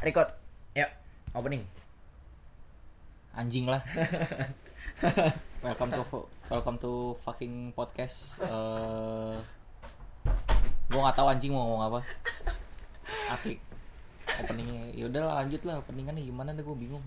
record. Yuk, opening. anjing lah welcome to welcome to fucking podcast uh, gue nggak tahu anjing mau ngomong apa asli openingnya ya udahlah lanjut lah openingannya gimana deh gue bingung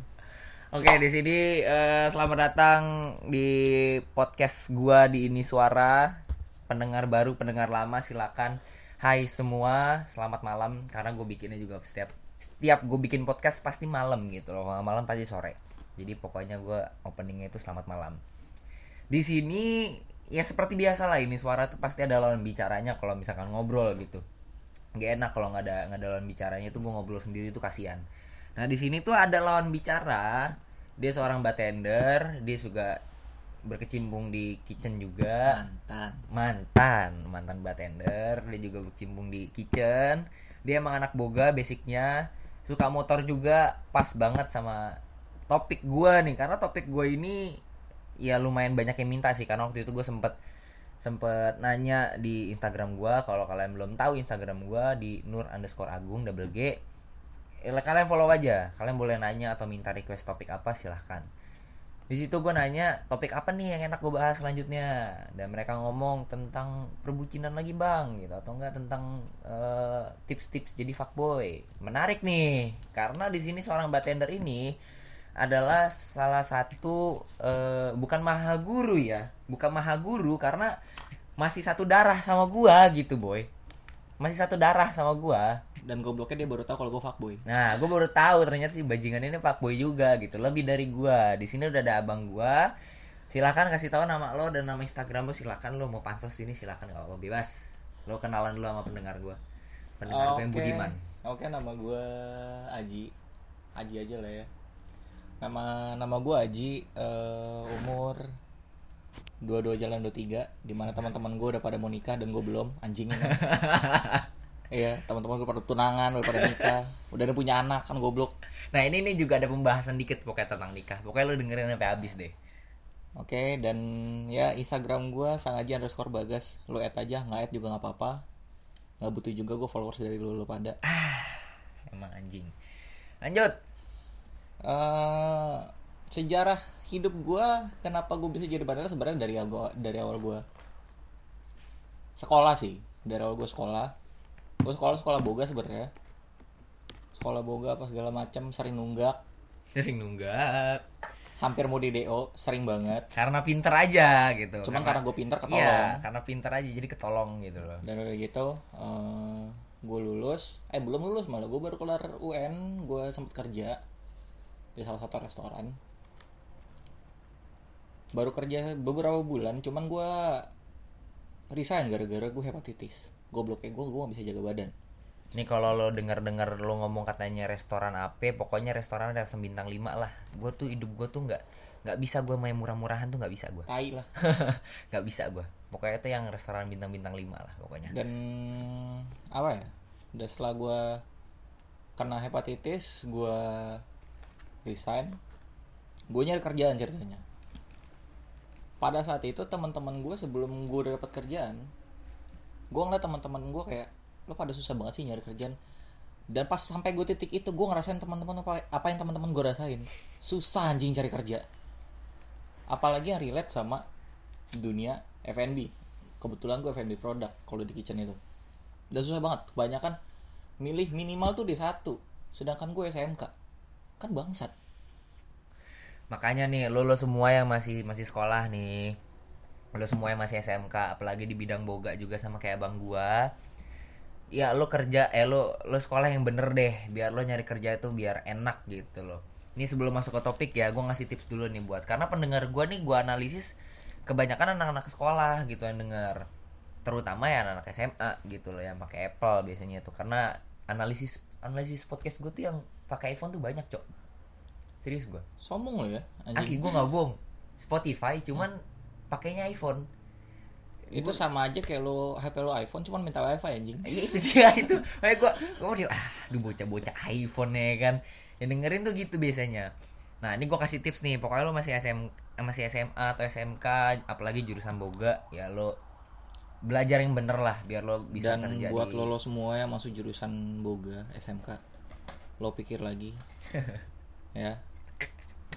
Oke, di sini eh, selamat datang di podcast gua di ini suara. Pendengar baru, pendengar lama silakan. Hai semua, selamat malam karena gue bikinnya juga setiap setiap gue bikin podcast pasti malam gitu loh. Kalau malam pasti sore. Jadi pokoknya gua openingnya itu selamat malam. Di sini ya seperti biasa lah ini suara tuh pasti ada lawan bicaranya kalau misalkan ngobrol gitu. Gak enak kalau nggak ada nggak ada lawan bicaranya tuh gue ngobrol sendiri tuh kasihan. Nah di sini tuh ada lawan bicara. Dia seorang bartender. Dia juga berkecimpung di kitchen juga. mantan Mantan, mantan bartender. Dia juga berkecimpung di kitchen. Dia emang anak boga basicnya. Suka motor juga. Pas banget sama topik gua nih. Karena topik gua ini ya lumayan banyak yang minta sih. Karena waktu itu gue sempet sempet nanya di Instagram gua kalau kalian belum tahu Instagram gua di nur underscore agung double g Eh, kalian follow aja kalian boleh nanya atau minta request topik apa silahkan di situ gue nanya topik apa nih yang enak gue bahas selanjutnya? Dan mereka ngomong tentang perbucinan lagi bang gitu. Atau enggak tentang eh, tips-tips jadi fuckboy. Menarik nih karena di sini seorang bartender ini adalah salah satu eh, bukan maha guru ya bukan maha guru karena masih satu darah sama gua gitu boy masih satu darah sama gua dan gobloknya dia baru tahu kalau gue fuckboy Nah, gue baru tahu ternyata si bajingan ini fuckboy juga gitu. Lebih dari gua. Di sini udah ada abang gua. Silahkan kasih tahu nama lo dan nama Instagram lo. Silahkan lo mau pansos sini silahkan nggak apa bebas. Lo kenalan dulu sama pendengar gua. Pendengar gue yang budiman. Oke, nama gue Aji. Aji aja lah ya. Nama nama gue Aji, eh, umur 22 jalan 23 Di mana teman-teman gue udah pada mau nikah dan gue belum anjingnya. Iya, teman-teman gue pada tunangan, udah pada nikah, udah ada punya anak kan goblok. Nah ini nih juga ada pembahasan dikit pokoknya tentang nikah. Pokoknya lo dengerin sampai habis deh. Oke, dan ya Instagram gue sangaji underscore bagas. Lo add aja, nggak add juga nggak apa-apa. Nggak butuh juga gue followers dari lo, lo pada. Emang anjing. Lanjut. eh sejarah hidup gua kenapa gue bisa jadi bandar sebenarnya dari gua dari awal gua. Sekolah sih dari awal gue sekolah. Gue sekolah sekolah boga sebenarnya. Sekolah boga apa segala macam sering nunggak. Sering nunggak. hampir mau di do sering banget. Karena pinter aja gitu. cuman karena gue pinter ketolong. Iya, karena pinter aja jadi ketolong gitu loh. dan udah gitu eh gue lulus. Eh belum lulus malah gue baru kelar UN gue sempet kerja di salah satu restoran baru kerja beberapa bulan cuman gue resign gara-gara gue hepatitis gobloknya gue gue gak bisa jaga badan Nih kalau lo denger-dengar lo ngomong katanya restoran AP, pokoknya restoran ada bintang 5 lah. Gue tuh hidup gue tuh nggak nggak bisa gue main murah-murahan tuh nggak bisa gue. tai lah nggak bisa gue. Pokoknya itu yang restoran bintang-bintang 5 lah pokoknya. dan apa ya udah setelah gue kena hepatitis gue resign gue nyari kerjaan ceritanya pada saat itu teman-teman gue sebelum gue udah dapat kerjaan gue ngeliat teman-teman gue kayak lo pada susah banget sih nyari kerjaan. Dan pas sampai gue titik itu gue ngerasain teman-teman apa apa yang teman-teman gue rasain. Susah anjing cari kerja. Apalagi yang relate sama dunia F&B kebetulan gue F&B produk kalau di kitchen itu. Dan susah banget. Kebanyakan milih minimal tuh D1 sedangkan gue SMK kan bangsat Makanya nih lo lo semua yang masih masih sekolah nih. Lo semua yang masih SMK, apalagi di bidang boga juga sama kayak abang gua. Ya lo kerja eh lo lo sekolah yang bener deh, biar lo nyari kerja itu biar enak gitu loh. Ini sebelum masuk ke topik ya, gua ngasih tips dulu nih buat karena pendengar gua nih gua analisis kebanyakan anak-anak sekolah gitu yang denger. Terutama ya anak-anak SMA gitu loh yang pakai Apple biasanya tuh karena analisis analisis podcast gue tuh yang pakai iPhone tuh banyak, Cok. Serius gua. sombong lo ya Asli anjing gue nggak bohong. Spotify cuman pakainya iPhone. itu sama aja kayak lo HP lo iPhone cuman minta wifi anjing Iya itu dia itu. Kayak gue gue mau dia ah, aduh bocah-bocah iPhone ya kan. Yang dengerin tuh gitu biasanya. Nah ini gue kasih tips nih. Pokoknya lo masih SM masih SMA atau SMK, apalagi jurusan boga, ya lo belajar yang bener lah biar lo bisa dan kerja buat di- lo lo semua yang masuk jurusan boga SMK lo pikir lagi ya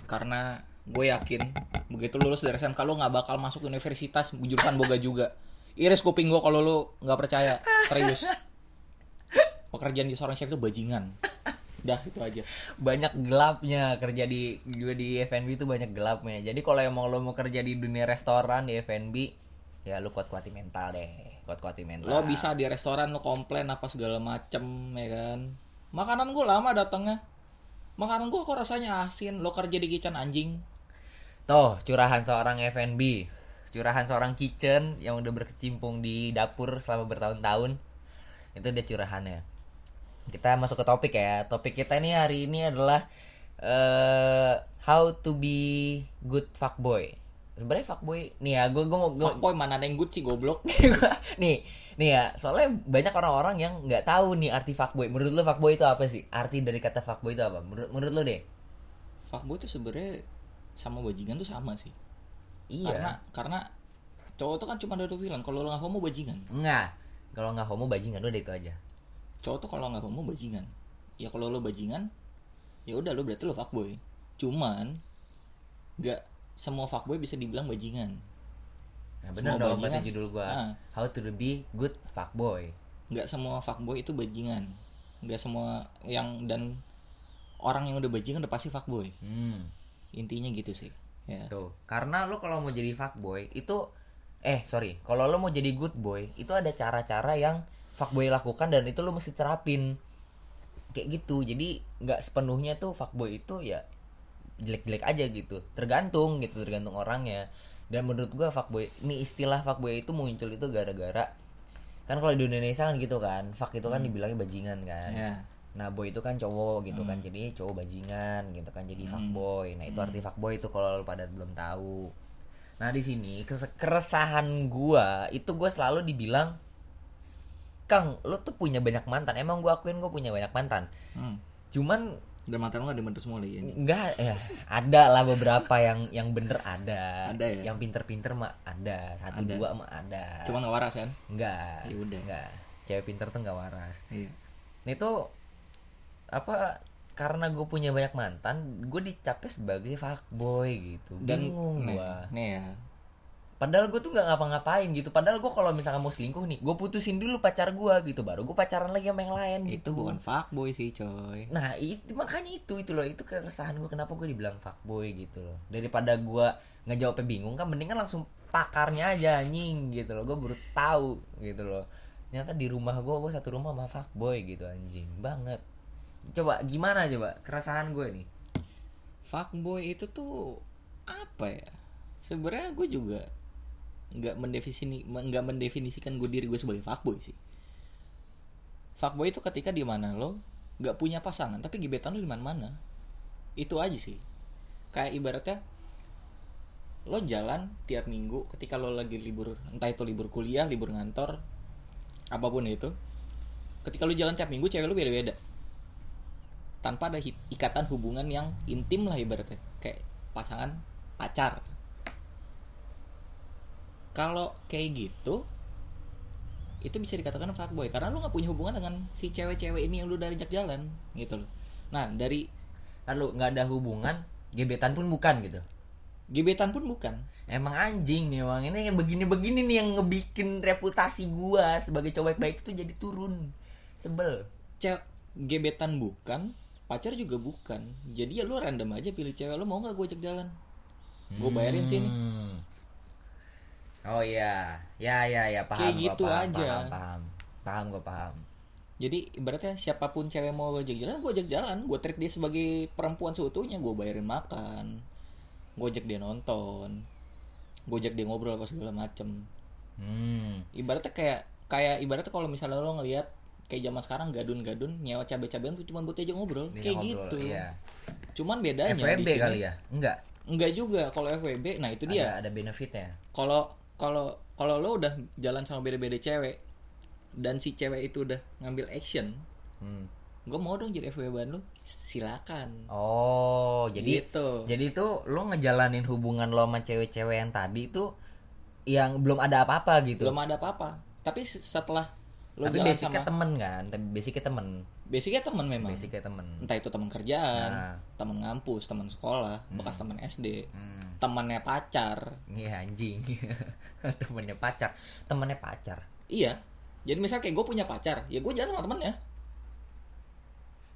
karena gue yakin begitu lulus dari SMK lo nggak bakal masuk universitas jurusan boga juga. Iris kuping gue kalau lo nggak percaya serius. Pekerjaan di seorang chef itu bajingan. Dah itu aja. Banyak gelapnya kerja di gue di F&B itu banyak gelapnya. Jadi kalau emang lo mau kerja di dunia restoran di F&B ya lo kuat kuatin mental deh. Kuat kuatin mental. Lo bisa di restoran lo komplain apa segala macem ya kan? Makanan gue lama datangnya makanan gue kok rasanya asin lo kerja di kitchen anjing Tuh, curahan seorang F&B, curahan seorang kitchen yang udah berkecimpung di dapur selama bertahun-tahun. Itu dia curahannya. Kita masuk ke topik ya. Topik kita ini hari ini adalah eh how to be good fuckboy. Sebenarnya fuckboy nih ya, gue gue mau fuckboy mana ada yang good sih goblok nih nih ya soalnya banyak orang-orang yang nggak tahu nih arti fuckboy. Menurut lo fuckboy itu apa sih? Arti dari kata fuckboy itu apa? Menurut menurut lo deh. Fuckboy itu sebenarnya sama bajingan tuh sama sih. Iya. Karena karena cowok tuh kan cuma ada bilang kalau lo nggak homo bajingan. Nggak. Kalau nggak homo bajingan. Udah itu aja. Cowok tuh kalau nggak homo bajingan. Ya kalau lo bajingan ya udah lo berarti lo fuckboy. Cuman nggak semua fuckboy bisa dibilang bajingan nah bener Semua dong bajingan. kata judul gua. Ah. how to be good fuckboy. Nggak semua fuckboy itu bajingan. Nggak semua yang dan orang yang udah bajingan udah pasti fuckboy. Hmm. Intinya gitu sih ya. Tuh karena lo kalau mau jadi fuckboy itu eh sorry kalau lo mau jadi good boy itu ada cara-cara yang fuckboy lakukan dan itu lo mesti terapin. Kayak gitu jadi nggak sepenuhnya tuh fuckboy itu ya jelek-jelek aja gitu. Tergantung gitu tergantung orangnya dan menurut gua fuckboy ini istilah fuckboy itu muncul itu gara-gara kan kalau di Indonesia kan gitu kan fuck itu kan dibilangnya bajingan kan ya Nah boy itu kan cowok gitu kan jadi cowok bajingan gitu kan jadi fuckboy. Nah itu arti fuckboy itu kalau lu pada belum tahu. Nah di sini keresahan gua itu gua selalu dibilang Kang, lu tuh punya banyak mantan. Emang gua akuin gua punya banyak mantan. hmm. Cuman dan mantan lo nggak ada semua lagi ini enggak ya ada lah beberapa yang yang bener ada. Ada ya? Yang pinter-pinter mah ada. Satu Ada. dua mah ada. cuma nggak waras kan enggak. Ya udah. Enggak. Cewek pinter tuh enggak waras. iya Nah itu apa karena gue punya banyak mantan, gue dicapnya sebagai fuckboy gitu. dan Bingung nih, gue. nih ya Padahal gue tuh nggak ngapa-ngapain gitu. Padahal gue kalau misalkan mau selingkuh nih, gue putusin dulu pacar gue gitu. Baru gue pacaran lagi sama yang lain itu gitu. bukan fuckboy sih coy Nah itu makanya itu itu loh itu keresahan gue kenapa gue dibilang fuckboy gitu loh. Daripada gue ngejawabnya bingung kan mendingan langsung pakarnya aja anjing gitu loh. Gue baru tahu gitu loh. Ternyata di rumah gue gue satu rumah sama fuckboy gitu anjing banget. Coba gimana coba keresahan gue nih. fuckboy itu tuh apa ya sebenarnya gue juga nggak mendefinisi nggak mendefinisikan gue diri gue sebagai fuckboy sih. Fuckboy itu ketika di mana lo nggak punya pasangan tapi gebetan lo di mana mana itu aja sih. Kayak ibaratnya lo jalan tiap minggu ketika lo lagi libur entah itu libur kuliah libur ngantor apa pun itu ketika lo jalan tiap minggu cewek lo beda beda tanpa ada ikatan hubungan yang intim lah ibaratnya. Kayak pasangan pacar kalau kayak gitu itu bisa dikatakan fuckboy karena lu nggak punya hubungan dengan si cewek-cewek ini yang lu dari jak jalan gitu loh nah dari Lalu nggak ada hubungan, gebetan pun bukan gitu. gebetan pun bukan Emang anjing nih emang ini yang begini-begini nih yang ngebikin reputasi gua sebagai cowok baik itu jadi turun. Sebel. cewek gebetan bukan pacar juga bukan jadi ya lu random aja pilih cewek lu mau nggak gue ajak jalan gue bayarin sini Hmm. Oh iya, ya ya ya paham Kayak gua, gitu paham, aja. Paham, paham, paham gue paham. jadi ibaratnya siapa pun cewek mau gue ajak jalan gue ajak jalan gue treat dia sebagai perempuan seutuhnya gue bayarin makan gue ajak dia nonton gue ajak dia ngobrol apa segala macem Hmm. ibaratnya kayak kayak ibaratnya kalau misalnya lo ngelihat kayak zaman sekarang gadun-gadun nyewa cabe-cabean tuh cuma buat aja ngobrol Dia kayak ngobrol, gitu Iya. cuman bedanya di FWB sini- kali ya? Enggak. enggak juga kalau FWB nah itu dia Ada ada benefitnya. kalau kalau kalau lo udah jalan sama beda-beda cewek dan si cewek itu udah ngambil action Hmm. gue mau dong jadi FWB lo silakan Oh, jadi Gitu. jadi itu lo ngejalanin hubungan lo sama cewek-cewek yang tadi itu yang belum ada apa-apa gitu. belum ada apa-apa tapi se- setelah Lo tapi basicnya sama- temen kan? Tapi basicnya temen. Basicnya temen memang. Basicnya temen. Entah itu teman kerjaan Nah. teman ngampus teman sekolah bekas teman SD Hmm. temannya pacar. Iya anjing. Temennya pacar. Temennya pacar. Iya. Jadi misal kayak gue punya pacar ya gue jalan sama temennya.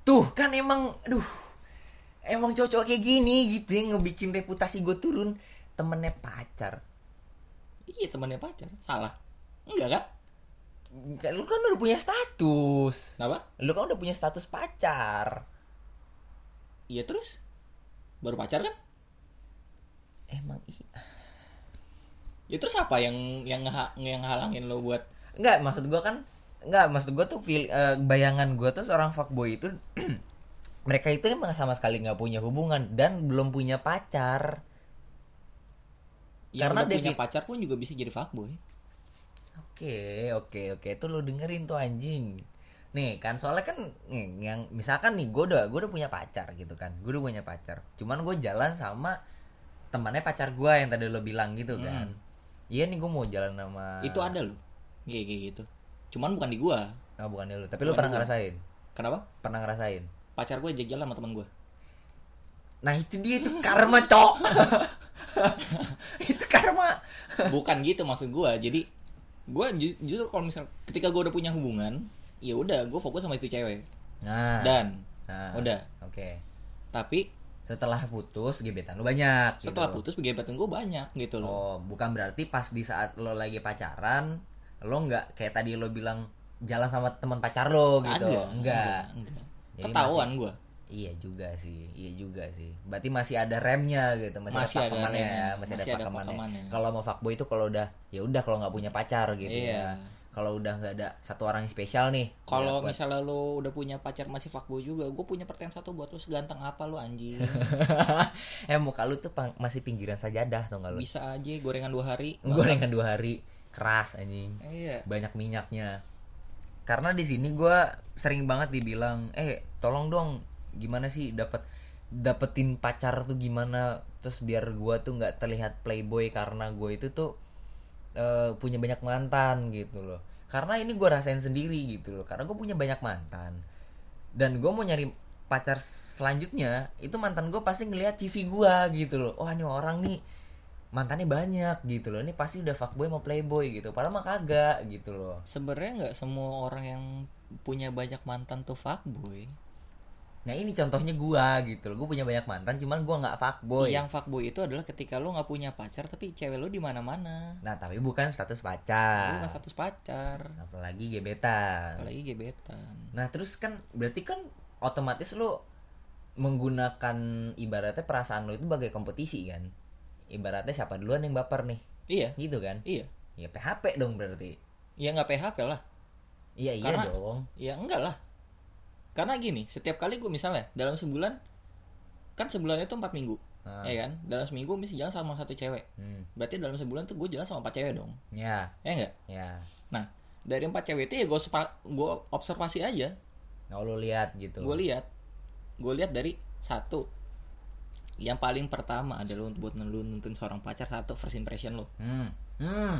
Tuh kan emang aduh. Emang cocok kayak gini gitu yang ngebikin reputasi gue turun. Temennya pacar. Iya temannya pacar. Salah. Enggak Kan lu kan udah punya status. Kenapa lu kan udah punya status pacar. Iya terus? Baru pacar kan? Emang iya. Ya terus apa yang yang yang halangin lo buat? Enggak, maksud gua kan enggak, maksud gua tuh feel, eh, bayangan gua tuh seorang fuckboy itu mereka itu emang sama sekali nggak punya hubungan dan belum punya pacar. yang Karena udah punya pacar pun juga bisa jadi fuckboy Oke, oke, oke. Itu lu dengerin tuh anjing. Nih kan soalnya kan nih, yang misalkan nih gue udah gue udah punya pacar gitu kan. Gue udah punya pacar. Cuman gue jalan sama temannya pacar gue yang tadi lo bilang gitu kan. Iya nih gue mau jalan sama itu ada lo kayak kayak gitu cuman bukan di gua Oh, bukan lu. Tapi lu Bukan pernah gua. ngerasain? kenapa Pernah ngerasain? pacar gue jalan sama teman gue Nah itu dia itu karma cok Itu karma bukan gitu maksud gue jadi gue justru kalau misal ketika gue udah punya hubungan ya udah gue fokus sama itu cewek. Nah. Dan nah, udah. Oke. Tapi Setelah putus gebetan lu banyak setelah gitu. putus gebetan gue banyak gitu loh. Oh bukan berarti pas di saat lo lagi pacaran Lo nggak kayak tadi lo bilang Jalan sama teman pacar lo gitu? Agak, Enggak enggak. Jadi ketahuan gue Iya juga sih, iya juga sih. Berarti masih ada remnya gitu, masih, Masih ada pakemannya ya, masih, masih ada ada pakemannya. pakemannya. Kalau mau fuckboy itu kalau udah ya udah kalau nggak punya pacar gitu Iya. ya. Kalau udah nggak ada satu orang yang spesial nih. kalau misalnya lo udah punya pacar masih fuckboy juga gue punya pertanyaan satu buat lo seganteng apa lo anjing eh muka lu tuh pang- masih pinggiran sajadah tau gak lu? bisa aja gorengan dua hari Gorengan dua hari keras anjing. iya Banyak minyaknya. Karena di sini gua sering banget dibilang, "Eh, tolong dong gimana sih dapat dapetin pacar tuh gimana? Terus biar gua tuh nggak terlihat playboy karena gue itu tuh eh, punya banyak mantan gitu loh. Karena ini gua rasain sendiri gitu loh karena gue punya banyak mantan. Dan gue mau nyari pacar selanjutnya itu mantan gue pasti ngelihat CV gua gitu loh. Wah ini orang nih mantannya banyak gitu loh. Ini pasti udah fuckboy mau playboy gitu. Padahal mah kagak gitu loh. Sebenarnya nggak semua orang yang punya banyak mantan tuh fuckboy nah ini contohnya gua gitu loh. Gue punya banyak mantan cuman gua nggak fuckboy. Yang fuckboy itu adalah ketika lo nggak punya pacar tapi cewek lo di mana mana nah tapi bukan status pacar. Nggak status pacar. Apalagi gebetan. Apalagi gebetan. Nah terus kan berarti kan otomatis lo menggunakan ibaratnya perasaan lo itu sebagai kompetisi kan? Ibaratnya siapa duluan yang baper nih? Iya. Gitu kan? Iya. Ya PHP dong berarti. Ya nggak PHP lah. Iya iya Karena- dong. ya enggak lah karena gini setiap kali gue misalnya dalam sebulan kan sebulan itu empat minggu Ah. ya kan? Dalam seminggu mesti jalan sama satu cewek. Hmm. berarti dalam sebulan tuh gue jalan sama empat cewek dong. Ya. Ya enggak ya. Nah dari empat cewek itu ya gue gue observasi aja. Kalau lo lihat gitu. Gue lihat. Gue lihat dari satu. Yang paling pertama adalah untuk buat lu nonton seorang pacar satu first impression lo hmm. Hmm.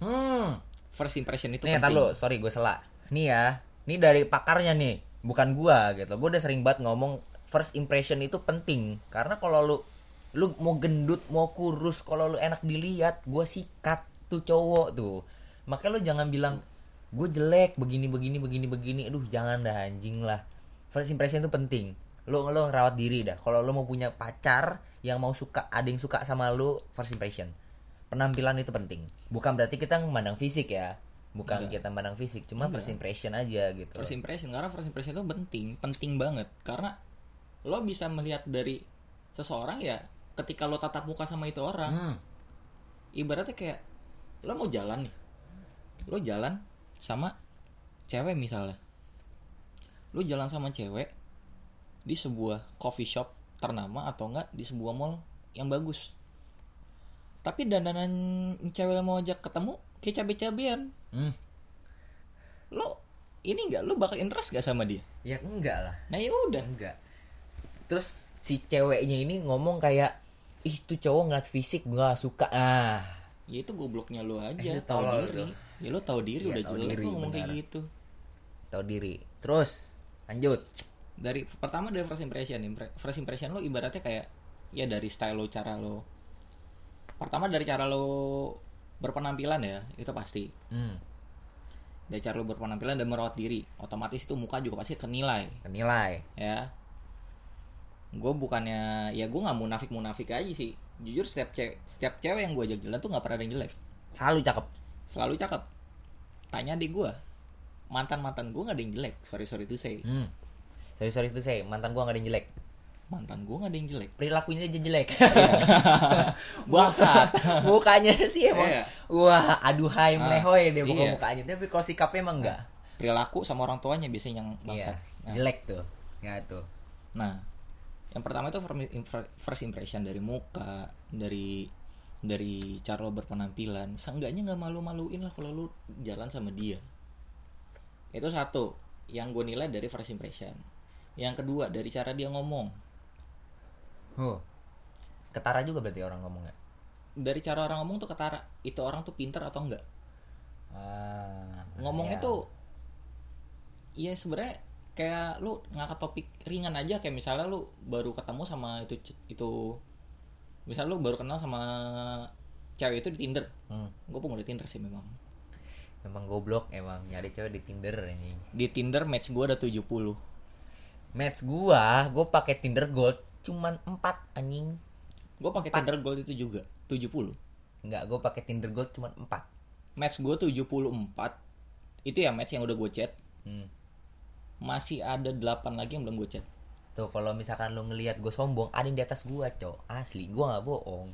Hmm. First impression itu nih penting. lu. Sorry gue salah. Nih ya. Ini dari pakarnya nih bukan gua gitu. Gue udah sering banget ngomong first impression itu penting. Karena kalau lu lu mau gendut mau kurus kalau lu enak dilihat gua sikat tuh cowok tuh. Makanya lu jangan bilang gue jelek begini begini begini begini. Aduh jangan dah anjing lah. First impression itu penting. Lu lu ngerawat diri dah. Kalau lu mau punya pacar yang mau suka ada yang suka sama lu first impression. Penampilan itu penting. Bukan berarti kita memandang fisik ya bukan kita memandang fisik cuma first impression aja gitu. First impression karena first impression itu penting penting banget. Karena lo bisa melihat dari seseorang ya ketika lo tatap muka sama itu orang Hmm. ibaratnya kayak lo mau jalan nih lo jalan sama cewek misalnya. Lo jalan sama cewek di sebuah coffee shop ternama atau enggak di sebuah mall yang bagus. Tapi dandanan cewek yang mau ajak ketemu kayak cabe-cabean Hmm. lo ini enggak lo bakal interest gak sama dia? Ya enggak lah. Nah ya udah. Enggak. Terus si ceweknya ini ngomong kayak ih tuh cowok ngeliat fisik gak suka. Ah. Ya itu gobloknya lo aja. Eh, itu tahu diri. ya lo tahu diri Iya, udah tahu jelek diri, lo ngomong kayak gitu. Tahu diri. Terus lanjut. Dari pertama dari first impression Impre- first impression lo ibaratnya kayak ya dari style lo cara lo pertama dari cara lo berpenampilan ya itu pasti. Hmm, dari cara lo berpenampilan dan merawat diri otomatis itu muka juga pasti kenilai. Nilai ya. Gue bukannya ya gue nggak munafik munafik aja sih. Jujur setiap cewek setiap cewek yang gue ajak jalan tuh nggak pernah ada yang jelek. Selalu cakep. Selalu cakep. Tanya di gue mantan mantan gue nggak ada yang jelek? Sorry sorry to say. Hmm. sorry sorry itu saya mantan gua gak ada yang jelek mantan gue nggak ada yang jelek perilakunya aja jelek bangsat mukanya sih emang Iya. wah aduhai Ah, melehoy dia iya. mukanya tapi kalau sikapnya emang enggak perilaku sama orang tuanya biasanya yang iya bangsat Nah, jelek tuh ya tuh Nah, yang pertama itu first impression dari muka, dari dari cara lo berpenampilan. Seenggaknya nggak malu-maluin lah kalau lo jalan sama dia. Itu satu yang gue nilai dari first impression. Yang kedua dari cara dia ngomong. Huh. ketara juga berarti orang ngomongnya Dari cara orang ngomong tuh ketara itu orang tuh pinter atau enggak. ah, Ngomongnya iya. tuh Iya sebenarnya kayak lu ngangkat topik ringan aja kayak misalnya lu baru ketemu sama itu itu misal lu baru kenal sama cewek itu di Tinder hmm. gue pengguna Tinder sih memang memang goblok emang nyari cewek di Tinder ini di Tinder match gue ada 70 match gua gua pakai Tinder Gold cuman 4 anjing gue pakai Tinder Gold itu juga 70 enggak gua pakai Tinder Gold cuman 4 match gue 74 itu ya match yang udah gue chat hmm. masih ada 8 lagi yang belum gue chat Tuh kalau misalkan lu ngelihat gue sombong, ada yang di atas gua, Cok. Asli, gua nggak bohong.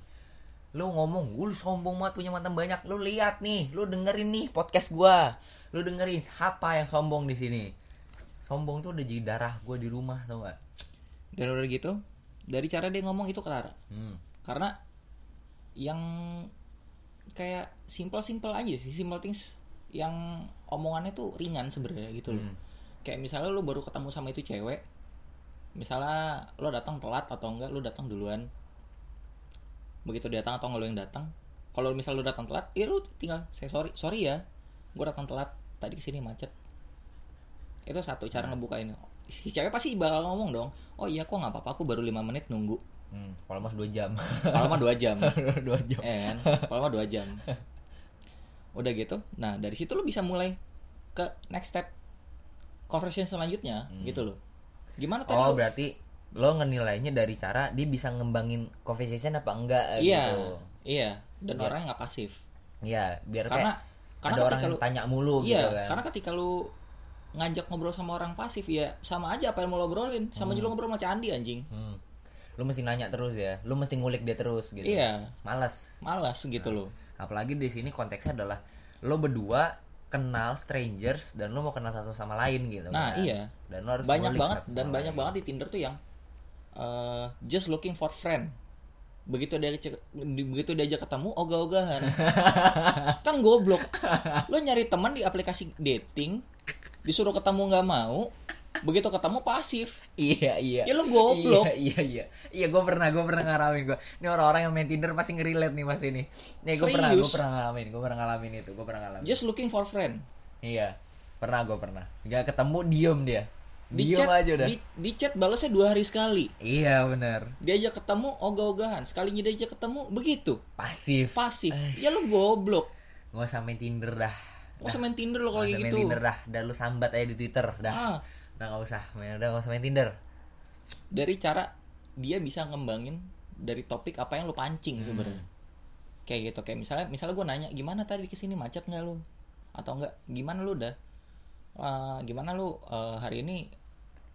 Lu ngomong, "Gua lu sombong banget punya mantan banyak." Lu lihat nih, lu dengerin nih podcast gua. Lu dengerin siapa yang sombong di sini. Sombong tuh udah jadi darah gua di rumah, tau gak? dan udah gitu dari cara dia ngomong itu ketara Hmm. karena yang kayak simple-simple aja sih simple things yang omongannya tuh ringan sebenarnya gitu loh. Hmm. kayak misalnya lu baru ketemu sama itu cewek misalnya lo datang telat atau enggak lu datang duluan. Begitu dia datang atau enggak lu yang datang kalau misal lu datang telat ya lu tinggal saya sorry sorry ya gue datang telat tadi ke sini macet. Itu satu cara ngebukain si cewek pasti bakal ngomong dong oh iya kok nggak apa-apa aku baru lima menit nunggu. Hmm, kalau mas 2 jam. kalau mah dua jam. 2 jam. eh kan? Kalau mah dua jam. Udah gitu nah dari situ lu bisa mulai ke next step conversation selanjutnya gitu loh. Gimana tadi Oh, lu- berarti lo ngenilainya dari cara dia bisa ngembangin conversation apa enggak iya gitu. iya. Dan orangnya nggak pasif. Iya, biar karena kayak karena ada orang yang lu tanya mulu iya gitu kan. karena ketika lu ngajak ngobrol sama orang pasif ya sama aja apa yang mau lo obrolin sama aja lu ngobrol sama Candi anjing Hmm. Lu mesti nanya terus ya. Lu mesti ngulik dia terus gitu. iya Males. malas gitu loh Apalagi di sini konteksnya adalah lo berdua kenal strangers dan lo mau kenal satu sama lain gitu nah kan. iya Dan lo harus banyak banget satu dan banyak lain. banget di Tinder tuh yang eh, just looking for friend begitu dia begitu diajak ketemu ogah-ogahan kan goblok lo nyari teman di aplikasi dating disuruh ketemu nggak mau begitu ketemu pasif Iya iya. Ya lu goblok. Iya iya iya. Iya gue pernah gue pernah ngalamin gue. Ini orang-orang yang main Tinder pasti nge-relate nih mas ini. Nih gue pernah gue pernah ngalamin gue pernah ngalamin itu gue pernah ngalamin. just looking for friend Iya pernah gue pernah. Gak ketemu diem dia. di Diem chat aja udah. di, di chat balasnya dua hari sekali Iya benar. diajak ketemu ogah-ogahan sekalinya diajak ketemu begitu Pasif. pasif ya lu goblok Gak usah main Tinder dah. Gak usah main Tinder lo kalau Gak usah kayak main gitu Tinder dah. Dan lu sambat aja di Twitter dah. Ah. Udah gak usah. Main, udah gak usah main Tinder. dari cara dia bisa ngembangin dari topik apa yang lu pancing sebenarnya kayak gitu kayak misalnya misalnya gue nanya gimana tadi ke sini macet nggak lu atau enggak gimana lu dah Eh, gimana lu eh, hari ini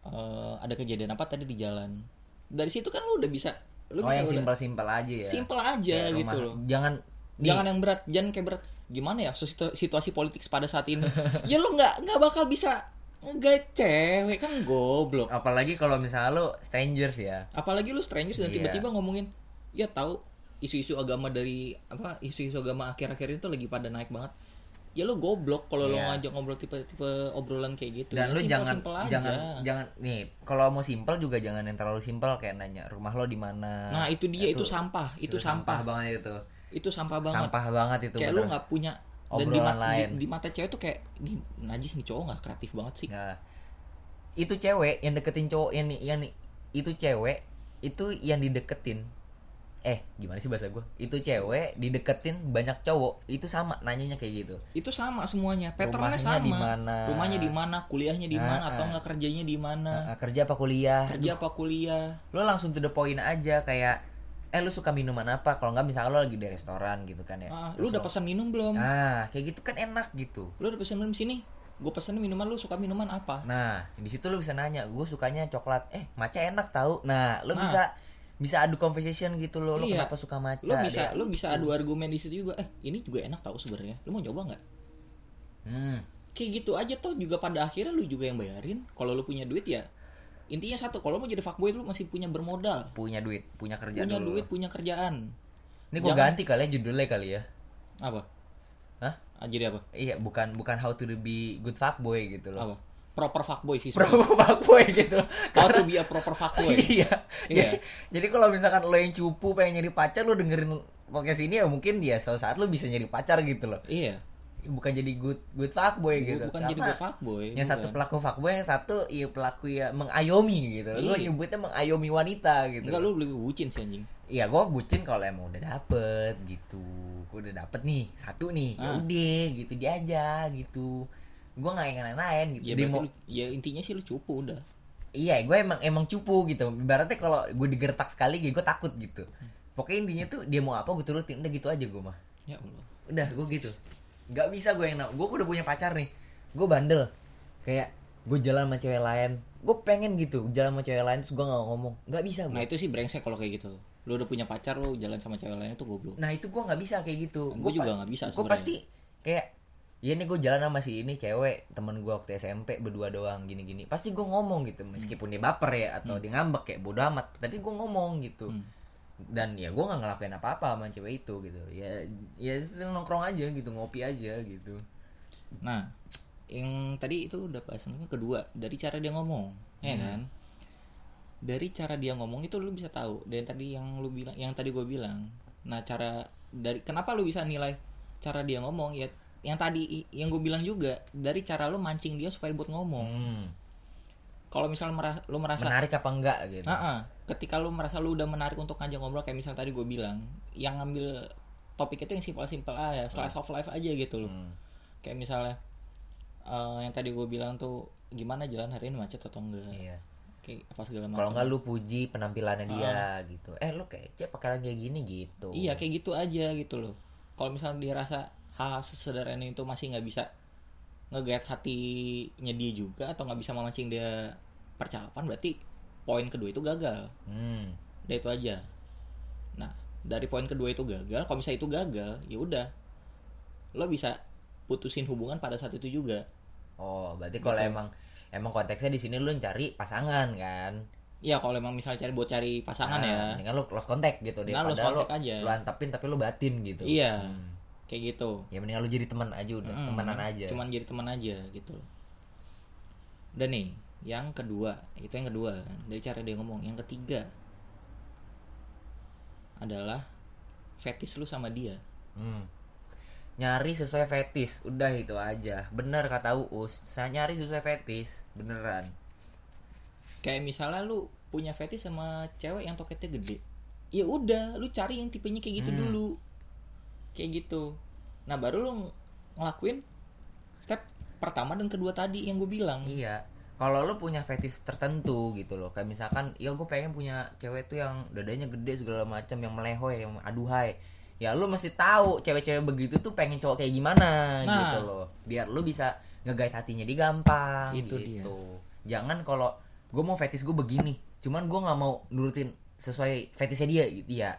eh, ada kejadian apa tadi di jalan dari situ kan lu udah bisa lu oh bisa yang simpel-simpel aja ya. simple aja Kayak gitu rumah- loh Jangan nih, jangan yang berat jangan kayak berat gimana ya situ- situasi politik pada saat ini ya lu nggak nggak bakal bisa nggak cewek kan goblok apalagi kalau misalnya lu strangers ya. apalagi lu strangers dan Iya. tiba-tiba ngomongin ya tahu isu-isu agama dari apa isu-isu agama akhir-akhir itu lagi pada naik banget ya lu goblok kalau lu Iya. ngajak ngobrol tipe-tipe obrolan kayak gitu Dan Ya, lu jangan simple-simple aja. jangan jangan nih kalau mau simpel juga jangan yang terlalu simpel kayak nanya rumah lo di mana. nah itu dia itu, sampah itu, sampah. banget itu. Itu sampah banget. Sampah banget itu. kayak lu nggak punya dan di, lain di, di mata cewek tuh kayak ini najis nih cowok nggak kreatif banget sih. Nah, itu cewek yang deketin cowok yang yang itu cewek itu yang dideketin. Eh gimana sih bahasa gue itu cewek dideketin banyak cowok. Itu sama nanyanya kayak gitu. Itu sama semuanya. Patternnya Rumahnya sama. di mana? rumahnya di mana kuliahnya di mana atau nggak kerjanya di mana Nah, kerja apa kuliah? Kerja apa kuliah? Lo langsung to the point aja kayak eh lu suka minuman apa? Kalau nggak misalnya lo lagi di restoran gitu kan ya. Ah, Terus lu udah lo- pesan minum belum? Nah kayak gitu kan enak gitu. Lu udah pesan minum sini? Gue pesen minuman lu suka minuman apa? Nah di situ lo bisa nanya gue sukanya coklat. Eh maca enak tahu nah lo Nah. bisa bisa adu conversation gitu lo lo Iya. kenapa suka maca? lu bisa Dia- lu bisa adu argumen di situ juga eh ini juga enak tahu sebenarnya. Lu mau coba nggak? Hmm. kayak gitu aja tuh juga pada akhirnya lu juga yang bayarin. Kalau lu punya duit ya intinya satu kalau mau jadi fuckboy lu masih punya bermodal. Punya duit punya kerja punya dulu. duit punya kerjaan. Ini gue ganti kali ya judulnya kali ya. Apa? Hah? Ah, jadi apa? Iya bukan bukan how to be good fuckboy gitu loh. Apa? Proper fuckboy sih pro fuckboy gitu loh. How to be a proper fuckboy. Iya. Iya. Jadi, jadi kalau misalkan lo yang cupu pengen nyari pacar lo dengerin podcast ini ya mungkin ya suatu saat lo bisa nyari pacar gitu loh. iya Bukan jadi good good fuckboy gitu. bukan jadi Karena good fuckboy Yang satu bukan. pelaku fuckboy, yang satu iya pelaku ya mengayomi gitu. Lo Iya. nyebutnya mengayomi wanita gitu. enggak lu lebih bucin sih anjing Iya, gue bucin kalau emang udah dapet gitu. Gue udah dapet nih satu nih, ya Ah. udah gitu dia aja gitu. Gue nggak yang lain-lain gitu. ya mau- lu, ya intinya sih lu cupu udah Iya, gue emang emang cupu gitu. Ibaratnya kalau gue digertak sekali, gue takut gitu. Pokoknya intinya tuh dia mau apa gue turutin, udah gitu aja gue mah. ya Allah Udah, gue gitu. Gak bisa gue yang gue udah punya pacar nih. Gue bandel. Kayak gue jalan sama cewek lain. Gue pengen gitu jalan sama cewek lain terus gue gak ngomong. Gak bisa gue. nah itu sih brengsek kalau kayak gitu lu udah punya pacar lu jalan sama cewek lain itu goblok Nah itu gue nggak bisa kayak gitu. Gua juga nggak bisa Gue pasti kayak ya nih gue jalan sama si ini cewek temen gue waktu SMP berdua doang gini-gini. Pasti gue ngomong gitu meskipun dia baper ya atau dia ngambek kayak bodo amat. Tapi gue ngomong gitu. Hmm. Dan ya gue nggak ngelakuin apa-apa sama cewek itu gitu. Ya ya nongkrong aja gitu ngopi aja gitu. Nah, yang tadi itu udah bahasan kedua dari cara dia ngomong, ya kan? Dari cara dia ngomong itu lu bisa tahu. Dan tadi yang lu bilang, yang tadi gue bilang, nah cara dari kenapa lu bisa nilai cara dia ngomong ya? Yang tadi yang gue bilang juga dari cara lu mancing dia supaya buat ngomong. Hmm. Kalau misal merasa, lu merasa Menarik apa enggak gitu. Ah, ah. ketika lu merasa lu udah menarik untuk ngajak ngobrol kayak misal tadi gue bilang, yang ngambil topik itu yang simpel-simpel aja, slice of life aja gitu loh. Hmm. Kayak misalnya eh, yang tadi gue bilang tuh gimana jalan hari ini macet atau enggak? Iya. Kayak apa segala Kalau macam. enggak lu puji penampilannya dia gitu. Eh lu kece pakaian kayak gini gitu. Iya kayak gitu aja gitu loh. Kalau misalnya dia rasa hal sesederhana itu masih nggak bisa ngegait hatinya dia juga atau nggak bisa memancing dia percakapan berarti poin kedua itu gagal. Hmm. Udah itu aja. Nah dari poin kedua itu gagal, kalau misalnya itu gagal, ya udah lo bisa putusin hubungan pada saat itu juga. Oh, berarti kalau Gitu. emang emang konteksnya di sini lu cari pasangan kan? Iya kalau emang misalnya cari buat cari pasangan ya, Nah, Mendingan lu lost contact gitu deh. Nah, lost lu, contact aja. lu antepin tapi lu batin gitu. Iya. Hmm. Kayak gitu. Ya mendingan lu jadi teman aja udah, Mm, temenan aja. Cuman jadi teman aja gitu. Dan nih, yang kedua, itu yang kedua dari cara dia ngomong. Yang ketiga adalah fetish lu sama dia. Hmm. Nyari sesuai fetis, udah itu aja. Bener kata Uus, saya nyari sesuai fetis, beneran. Kayak misalnya lu punya fetish sama cewek yang toketnya gede. Ya udah, lu cari yang tipenya kayak gitu Hmm. dulu. Kayak gitu. Nah, baru lu ngelakuin step pertama dan kedua tadi yang gue bilang. Iya. Kalau lu punya fetis tertentu gitu loh, kayak misalkan, ya gue pengen punya cewek tuh yang dadanya gede segala macam, yang melehoy, yang aduhai. Ya lu mesti tahu cewek-cewek begitu tuh pengen cowok kayak gimana Nah. gitu loh. Biar lu bisa ngegait hatinya di gampang Itu gitu. Jangan kalau gue mau fetis gue begini, cuman gue nggak mau nurutin sesuai fetisnya dia gitu ya.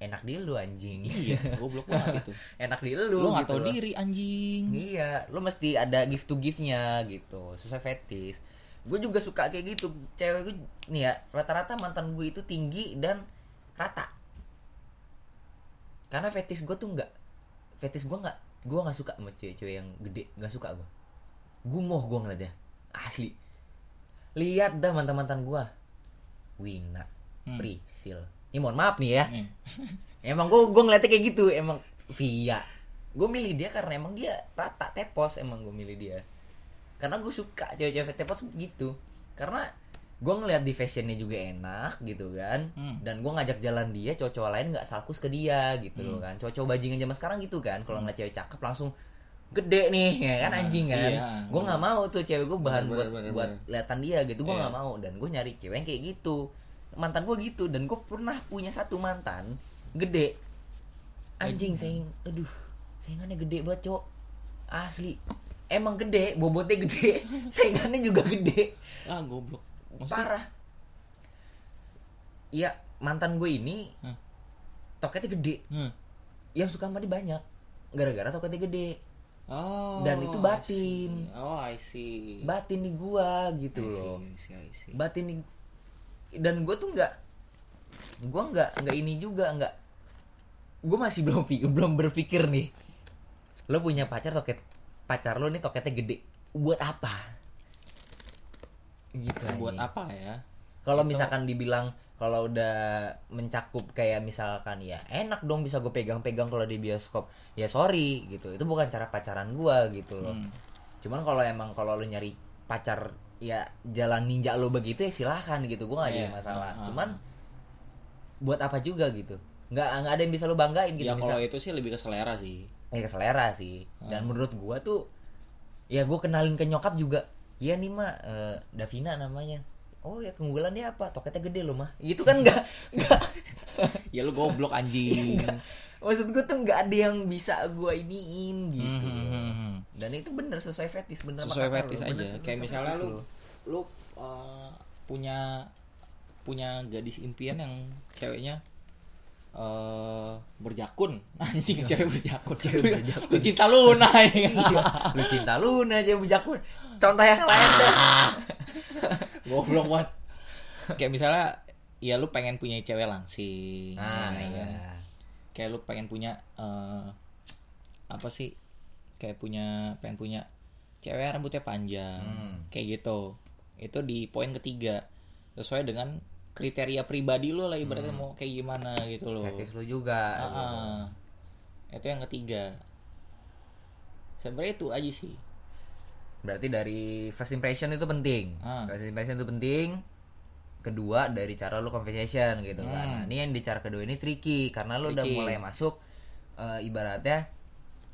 Enak di lu anjing. Iya, goblok banget itu. Enak di lu. Lu gitu diri anjing. Iya, lu mesti ada gift to give-nya gitu, sesuai fetis. Gue juga suka kayak gitu. Cewek gue nih ya, rata-rata mantan gue itu tinggi dan rata. Karena fetis gue tuh nggak fetis gue nggak gue nggak suka sama cewek-cewek yang gede, nggak suka gue. Gumoh gue ngeliatnya, asli. Lihat dah mantan-mantan gue. Wina, Hmm. Prisil. Ya mohon maaf nih ya. Nih. Emang gue gue ngeliatnya kayak gitu, emang. Via. gue milih dia karena emang dia rata tepos emang gue milih dia. Karena gue suka cewek-cewek tepos gitu. Karena gue ngeliat di fashionnya juga enak gitu kan. Hmm. dan gue ngajak jalan dia cowok-cowok lain nggak salkus ke dia gitu loh kan. Cowok-cowok bajingan zaman sekarang gitu kan. Kalau ngeliat cewek cakep langsung gede nih ya kan Nah, anjing kan. iya. gue nggak mau tuh cewek gue bahan Bener, buat bener, buat bener. lihatan dia gitu. Gue nggak mau. Dan gue nyari cewek yang kayak gitu mantan gue gitu dan gue pernah punya satu mantan gede. Anjing sayang aduh saingannya gede banget cok asli. Emang gede bobotnya gede saingannya juga gede. Ah goblok. Maksudnya? Parah. Iya mantan gue ini Hmm. toketnya gede. Hmm. yang suka sama dia banyak. Gara-gara toketnya gede. Oh Dan itu I batin. see. oh I see. Batin di gua gitu I see, loh I see, I see. batin di dan gue tuh nggak gue nggak nggak ini juga nggak gue masih belum belum berpikir nih lo punya pacar toket pacar lo nih toketnya gede buat apa? Gitu buat anjing. apa ya? Kalau misalkan dibilang kalau udah mencakup kayak misalkan ya enak dong bisa gue pegang-pegang kalau di bioskop. Ya sorry gitu. Itu bukan cara pacaran gua gitu loh. Hmm. cuman kalau emang kalau lo nyari pacar ya jalan ninja lo begitu ya silahkan gitu gue nggak jadi Iya, masalah. Ah, ah. cuman buat apa juga gitu. Nggak nggak ada yang bisa lo banggain gitu ya bisa kalau itu sih lebih ke selera sih. Ya ke selera sih. Ah. dan menurut gua tuh ya gue kenalin ke nyokap juga. Iya nih mah eh, Davina namanya. Oh ya keunggulan dia apa? Toketnya gede loh mah gitu kan nggak nggak. Ya lu goblok anjing. maksud gue tuh nggak ada yang bisa gua iniin gitu. Hmm, hmm, hmm, hmm. Dan itu bener sesuai fetis bener sesuai fetis aja bener kayak misalnya lu lu. uh, punya punya gadis impian yang ceweknya eh berjakun. Anjing cewek berjakun. Cewek berjakun. lu cinta Luna ya. Iya lu cinta Luna aja bujakun contoh yang lain dah goblok banget. Kayak misalnya ya lu pengen punya cewek langsing ah ya kan? iya. Kayak lu pengen punya eh, apa sih kayak punya pengen punya cewek rambutnya panjang Hmm. kayak gitu itu di poin ketiga sesuai dengan kriteria pribadi lo lah ibaratnya mau kayak gimana gitu loh Hmm. fetis lu juga gitu. ah. itu yang ketiga sebenarnya itu aja sih Berarti dari first impression itu penting. Ah. First impression itu penting. Kedua dari cara lu conversation gitu kan. Hmm. Nah, ini yang di cara kedua ini tricky karena udah Tricky. mulai masuk eh, ibaratnya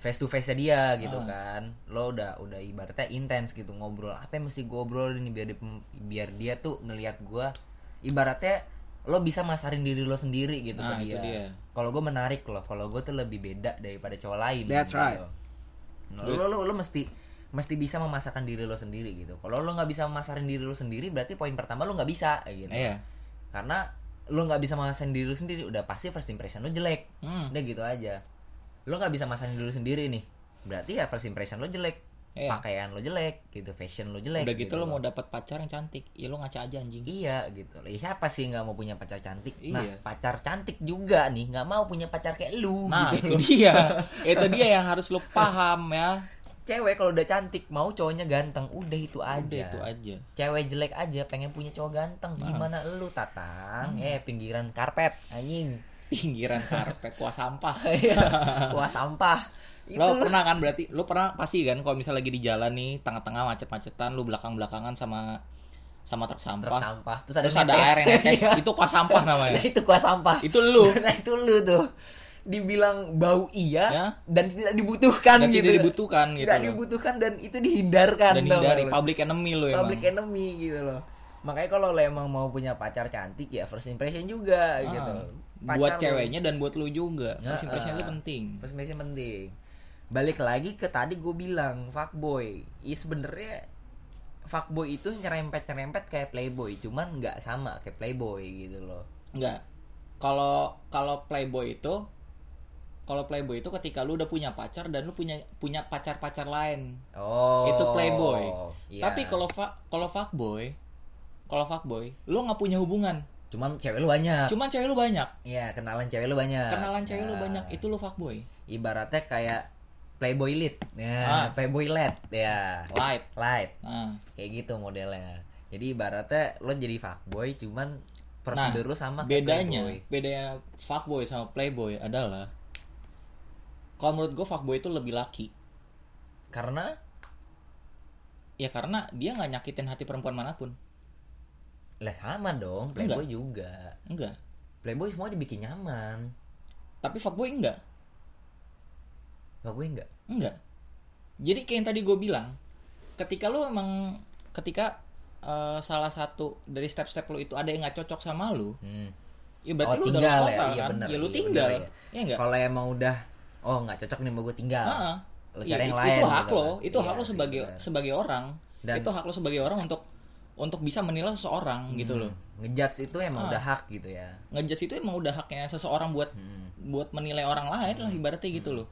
face to face dia gitu Ah. kan. Lo udah udah ibaratnya intens gitu ngobrol. Apa yang mesti gue obrolin biar dia, biar dia tuh ngelihat gua ibaratnya lo bisa masarin diri lo sendiri gitu Nah, ke itu dia. dia. Kalau gue menarik loh, kalau gue tuh lebih beda daripada cowok lain. That's gitu. right. Nah, lo, lo, lo mesti mesti bisa memasarkan diri lo sendiri gitu. Kalau lo nggak bisa memasarin diri lo sendiri, berarti poin pertama lo nggak bisa gitu. Iya. Karena lo nggak bisa memasarin diri lo sendiri, udah pasti first impression lo jelek. Hmm. Udah gitu aja. Lo nggak bisa masarin diri lo sendiri nih, berarti ya first impression lo jelek. Iya. Pakaian lo jelek, gitu, fashion lo jelek. udah gitu, lo mau dapat pacar yang cantik ya lo ngaca aja anjing Iya gitu. Ya, siapa sih nggak mau punya pacar cantik? Nah, Iya. pacar cantik juga nih nggak mau punya pacar kayak lu. nah gitu itu dia itu dia yang harus lo paham ya Cewek kalau udah cantik mau cowoknya ganteng, udah itu aja. udah itu aja cewek jelek aja pengen punya cowok ganteng Nah. gimana lu tatang Hmm. eh pinggiran karpet anjing pinggiran karpet kuah sampah. Kuah sampah. Itu lo pernah kan berarti lo pernah pasti kan kalau misalnya lagi di jalan nih tengah-tengah macet-macetan lo belakang-belakangan sama sama truk truk sampah. Sampah terus ada, terus ada air yang netes. Iya. itu kuah sampah nah, namanya itu kuah sampah. Itu lu. Nah itu lu tuh. Dibilang bau iya Ya. dan tidak dibutuhkan dan gitu. tidak dibutuhkan gitu loh. dibutuhkan dan itu dihindarkan dan hindari public enemy lo emang. Public enemy gitu loh. Makanya kalau lo emang mau punya pacar cantik ya first impression juga Ah, gitu Pacar lo- ceweknya dan buat lu juga first Nah, impression itu ah. penting First impression penting. Balik lagi ke tadi gue bilang fuckboy. Iya sebenarnya fuckboy itu nyerempet-nyerempet kayak playboy, cuman nggak sama kayak playboy gitu loh. enggak kalau kalau playboy itu kalau playboy itu ketika lu udah punya pacar dan lu punya punya pacar-pacar lain Oh. itu playboy. Iya. Tapi kalau fa kalau fuckboy, kalau fuckboy, lu nggak punya hubungan. Cuman cewek lu banyak. Cuman cewek lu banyak. Iya, kenalan cewek lu banyak. Kenalan cewek lu Nah, banyak, itu lu fuckboy. Ibaratnya kayak playboy lit. Ya, Ah. playboy led ya. Light. Light. Nah, Kayak gitu modelnya. Jadi ibaratnya lo jadi fuckboy cuman prosedur lu sama kayak bedanya, playboy. bedanya fuckboy sama playboy adalah kalau menurut gue fuckboy itu lebih laki karena ya karena dia nggak nyakitin hati perempuan mana pun lah sama dong playboy juga. Enggak. Playboy semua dibikin nyaman. Tapi fuckboy enggak. Fuckboy enggak? Enggak. Jadi kayak yang tadi gue bilang ketika lu emang ketika eh, salah satu dari step-step lu itu ada yang nggak cocok sama lu hmm. ya berarti oh lu udah tinggal lost ya? iya kan? bener. Ya lu iya, tinggal. bener, ya enggak kalau emang udah oh nggak cocok nih mau gue tinggal. Heeh. Lu Ya, cari yang itu, lain itu hak gitu lo kan. itu Iya hak lo sebagai sebagai orang. Dan- itu hak lo sebagai orang untuk untuk bisa menilai seseorang gitu loh. ngejudge itu emang Ah. udah hak gitu ya. Ngejudge itu emang udah haknya seseorang buat Hmm. buat menilai orang lain lah ibaratnya gitu loh.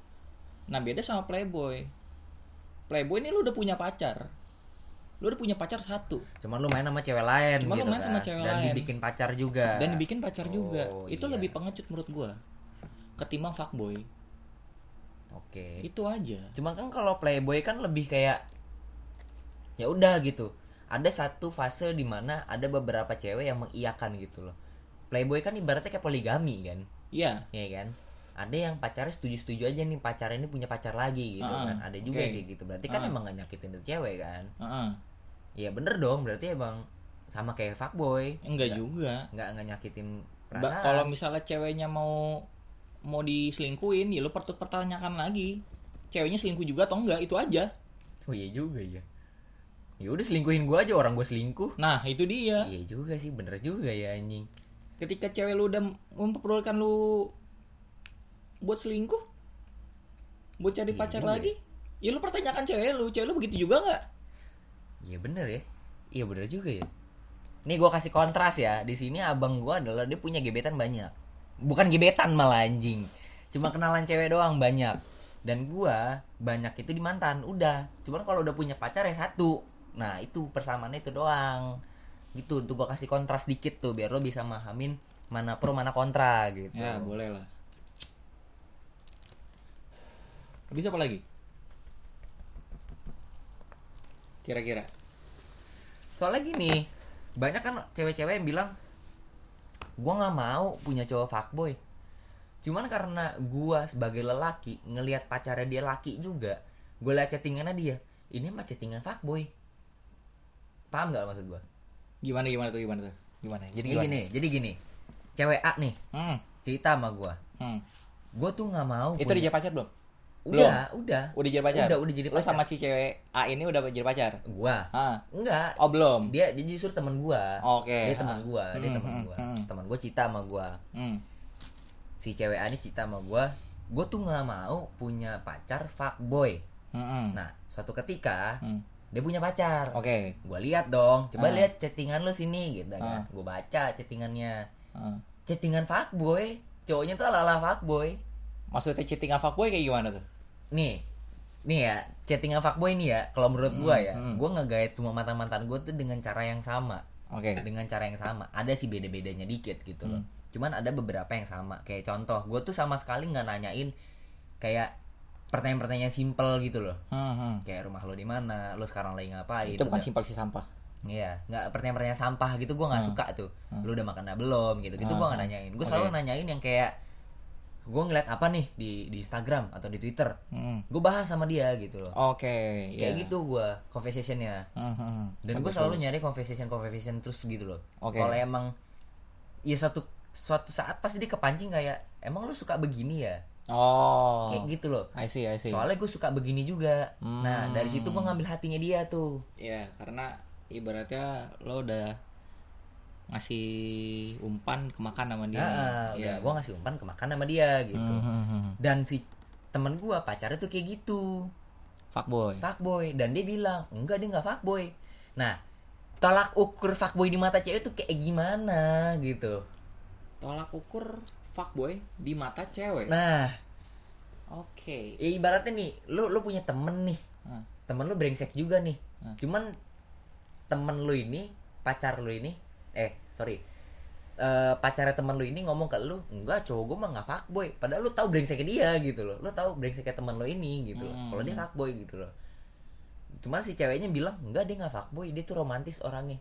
Nah beda sama playboy. Playboy ini lu udah punya pacar. Lu udah punya pacar satu. Cuman lu main sama cewek lain Cuman lu gitu main sama kan. cewek dan lain. dibikin pacar juga. Dan dibikin pacar juga. Oh, itu iya. lebih pengecut menurut gua ketimbang fuckboy. Oke. Itu aja. Cuma kan kalau playboy kan lebih kayak ya udah gitu. Ada satu fase di mana ada beberapa cewek yang mengiyakan gitu loh. Playboy kan ibaratnya kayak poligami kan, iya ya kan? Ada yang pacarnya setuju-setuju aja nih pacarnya ini punya pacar lagi gitu Ah, kan. Ada juga oke. kayak gitu. Berarti kan Ah. emang gak nyakitin tuh cewek kan. Heeh. Ya bener dong, berarti emang sama kayak fuckboy. enggak juga Nggak nggak nyakitin perasaan. kalau misalnya ceweknya mau mau diselingkuin ya lu pertut pertanyakan lagi ceweknya selingkuh juga atau enggak itu aja Oh iya juga ya. Ya udah selingkuhin gua aja orang gua selingkuh. nah itu dia Iya juga sih, bener juga ya anjing. ketika cewek lu udah memperbolehkan lu buat selingkuh buat cari Iya pacar juga lagi ya lu pertanyakan cewek lu cewek lu begitu juga nggak Iya bener ya. Iya bener juga ya. Nih gua kasih kontras ya. Di sini abang gua adalah dia punya gebetan banyak. Bukan gebetan malah anjing. Cuma kenalan cewek doang banyak. Dan gua banyak itu di mantan. Udah. Cuman kalau udah punya pacar ya satu. Nah, itu persamaannya itu doang. Gitu untuk gua kasih kontras dikit tuh biar lo bisa mahamin mana pro mana kontra gitu. ya boleh lah bisa apa lagi kira-kira Soalnya gini, banyak kan cewek-cewek yang bilang gua nggak mau punya cowok fuckboy. Cuman karena gua sebagai lelaki ngelihat pacarnya dia laki juga, gue liat chattingannya dia, ini mah chattingan fuckboy. Paham nggak maksud gua? gimana gimana tuh gimana tuh gimana jadi gimana gini, jadi gini. Cewek A nih hmm. cerita sama gua. Hmm. Gua tuh nggak mau. itu punya- dia jadi pacar belum Udah, udah. udah jadi pacar Udah, udah jadi Lu pacar. sama si cewek A ini udah jadi pacar Gua. ah Enggak. oh belum Dia dia justru teman gua. Oke, Dia teman gua, dia Hmm, teman hmm, gua. hmm. Teman gua cita sama gua. hmm. si cewek A ini cita sama gue gue tuh nggak mau punya pacar fuckboy Hmm. nah suatu ketika Hmm. Dia punya pacar. Oke. Gue lihat dong. Ah. coba lihat chattingan lu sini gitu Ah. kan gue baca chattingannya. Ah. chattingan fuckboy cowoknya tuh ala ala fuckboy maksudnya chattingan fuckboy kayak gimana tuh? Nih. Nih ya chattingan fuckboy nih ya kalau menurut gue ya hmm. gue ngegait semua mantan mantan gue tuh dengan cara yang sama. Oke. Dengan cara yang sama. Ada sih beda bedanya dikit gitu loh. Hmm. cuman ada beberapa yang sama. Kayak contoh gue tuh sama sekali nggak nanyain kayak pertanyaan-pertanyaan simple gitu loh Hmm, hmm. kayak rumah lo di mana lo sekarang lagi ngapain itu bukan Udah- simpel sih sampah Iya, nggak pertanyaan-pertanyaan sampah gitu gue nggak Hmm. suka tuh. Lu udah makan apa belum gitu. Gitu gue nggak Hmm. nanyain. Gue Oke. selalu nanyain yang kayak gue ngeliat apa nih di di Instagram atau di Twitter. Hmm. Gue bahas sama dia gitu loh. oke Kayak ya. gitu gue conversationnya. Hmm, hmm, hmm. Dan gue selalu nyari conversation conversation terus gitu loh. Oke. Kalau emang ya suatu suatu saat pasti dia kepancing kayak emang lu suka begini ya oh. Kayak gitu loh. I see I see. Soalnya gue suka begini juga. Nah Hmm. dari situ gue ngambil hatinya dia tuh. Ya karena ibaratnya lo udah ngasih umpan kemakan sama dia nah, Iya. gue ngasih umpan ke makan sama dia gitu. Hmm, hmm, hmm. dan si temen gue pacarnya tuh kayak gitu. Fuckboy. Fuckboy. Dan dia bilang enggak dia nggak fuckboy. Nah tolak ukur fuckboy di mata cewek tuh kayak gimana gitu? Tolak ukur fuckboy di mata cewek? Nah oke. Ya ibaratnya nih lu lu punya temen nih. Hmm. temen lu brengsek juga nih. Hmm. cuman temen lu ini pacar lu ini eh sorry. Eh pacarnya temen lu ini ngomong ke lu enggak cowok gue mah nggak fuckboy. Padahal lu tahu brengseknya dia gitu loh. Lu tahu brengseknya temen lu ini gitu loh. Hmm. kalau dia fuckboy gitu loh. Cuman si ceweknya bilang enggak dia nggak fuckboy dia tuh romantis orangnya.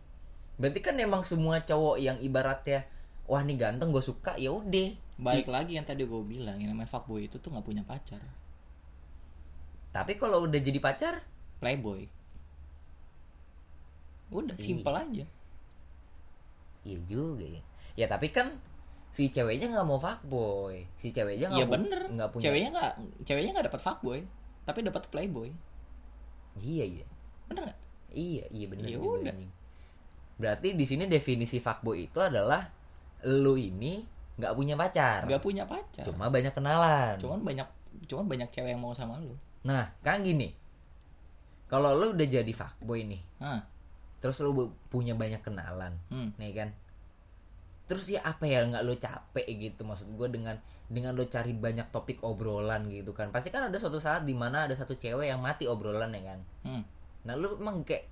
Berarti kan emang semua cowok yang ibaratnya wah nih ganteng gue suka ya udah balik lagi yang tadi gue bilang yang namanya fuckboy itu tuh nggak punya pacar Tapi kalau udah jadi pacar, playboy udah Iya. simpel aja iya juga ya. Ya tapi kan si ceweknya nggak mau fuckboy. Si ceweknya nggak pu- bener nggak punya. ceweknya nggak ceweknya nggak dapat fuckboy tapi dapat playboy Iya iya. bener nggak Iya, iya benar. Ya udah. Berarti di sini definisi fuckboy itu adalah lu ini nggak punya pacar. nggak punya pacar Cuma banyak kenalan. cuman banyak cuman banyak cewek yang mau sama lu Nah, kan gini. Kalau lu udah jadi fuckboy nih, Hah, terus lu punya banyak kenalan, hmm. nih kan? Terus ya apa ya nggak lu capek gitu maksud gue dengan dengan lu cari banyak topik obrolan gitu kan pasti kan ada suatu saat di mana ada satu cewek yang mati obrolan ya kan Hmm. Nah lu emang kayak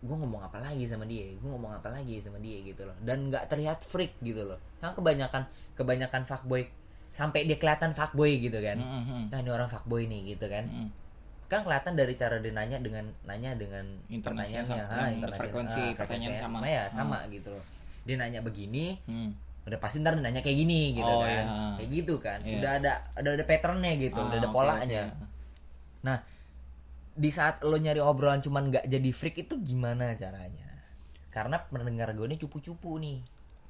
gue ngomong apa lagi sama dia, gue ngomong apa lagi sama dia gitu loh, dan nggak terlihat freak gitu loh. Kan kebanyakan kebanyakan fuckboy sampai dia kelihatan fuckboy gitu kan. Hmm, hmm. Nah ini orang fuckboy nih gitu kan. Hmm. Kan kelihatan dari cara dia nanya dengan nanya dengan pertanyaannya, sama- ha, yang intonasi- frekuensi ah, pertanyaan sama. ya sama gitu loh. Dia nanya begini, Hmm. udah pasti ntar dia nanya kayak gini gitu Oh, kan. iya. Kayak gitu kan. Iya. Udah ada udah ada patternnya gitu, Ah, udah ada polanya. oke. Nah, di saat lo nyari obrolan cuman nggak jadi freak itu gimana caranya? Karena pendengar gue ini cupu-cupu nih.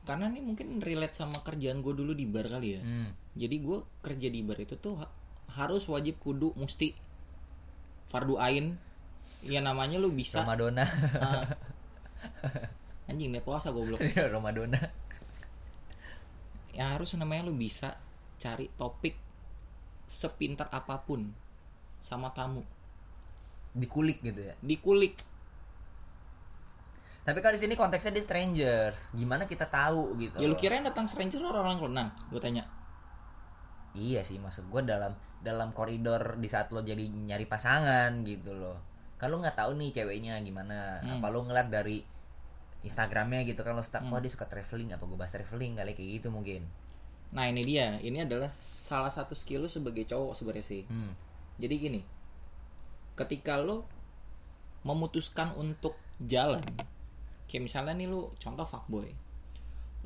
karena nih mungkin relate sama kerjaan gue dulu di bar kali ya Hmm. jadi gue kerja di bar itu tuh ha- harus wajib kudu mesti fardu ain ya namanya lu bisa Ramadona. Ah. anjing dia puasa goblok Ramadona. ya harus namanya lu bisa cari topik sepintar apa pun sama tamu Dikulik gitu ya. dikulik Tapi kan di sini konteksnya di strangers. Gimana kita tahu gitu. ya lu loh. kirain datang stranger orang orang kenal gue tanya Iya sih maksud gue dalam dalam koridor di saat lo jadi nyari pasangan gitu loh. Lo nggak tahu nih ceweknya gimana. Hmm. Apa lo ngeliat dari Instagramnya gitu kan lo stuck, wah dia suka traveling apa gue bahas traveling kali kayak gitu mungkin. nah ini dia ini adalah salah satu skill lu sebagai cowok sebenarnya sih Hmm. Jadi gini, ketika lo memutuskan untuk jalan, kayak misalnya nih lu contoh fuckboy,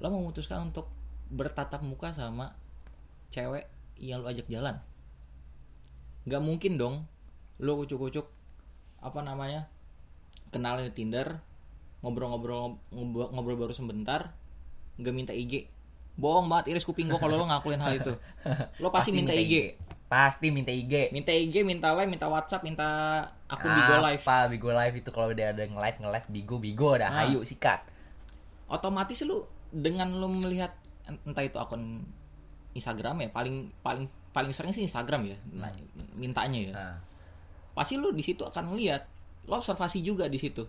lo memutuskan untuk bertatap muka sama cewek yang lo ajak jalan, nggak mungkin dong lo kucuk-kucuk apa namanya kenalan di Tinder, ngobrol-ngobrol ngobrol, baru sebentar, nggak minta IG, bohong banget iris kuping gua kalau lo ngakuin hal itu, lo pasti, minta, IG. Pasti minta IG. minta IG, minta live, minta WhatsApp, minta akun Bigo Live. Apa Bigo Live itu kalau udah ada nge-live nge-live Bigo Bigo dah. Ah. Ayo sikat. Otomatis lu dengan lu melihat entah itu akun Instagram ya, paling paling paling sering sih Instagram ya, nah, mintanya ya. Nah, Pasti lu di situ akan lihat, lo observasi juga di situ.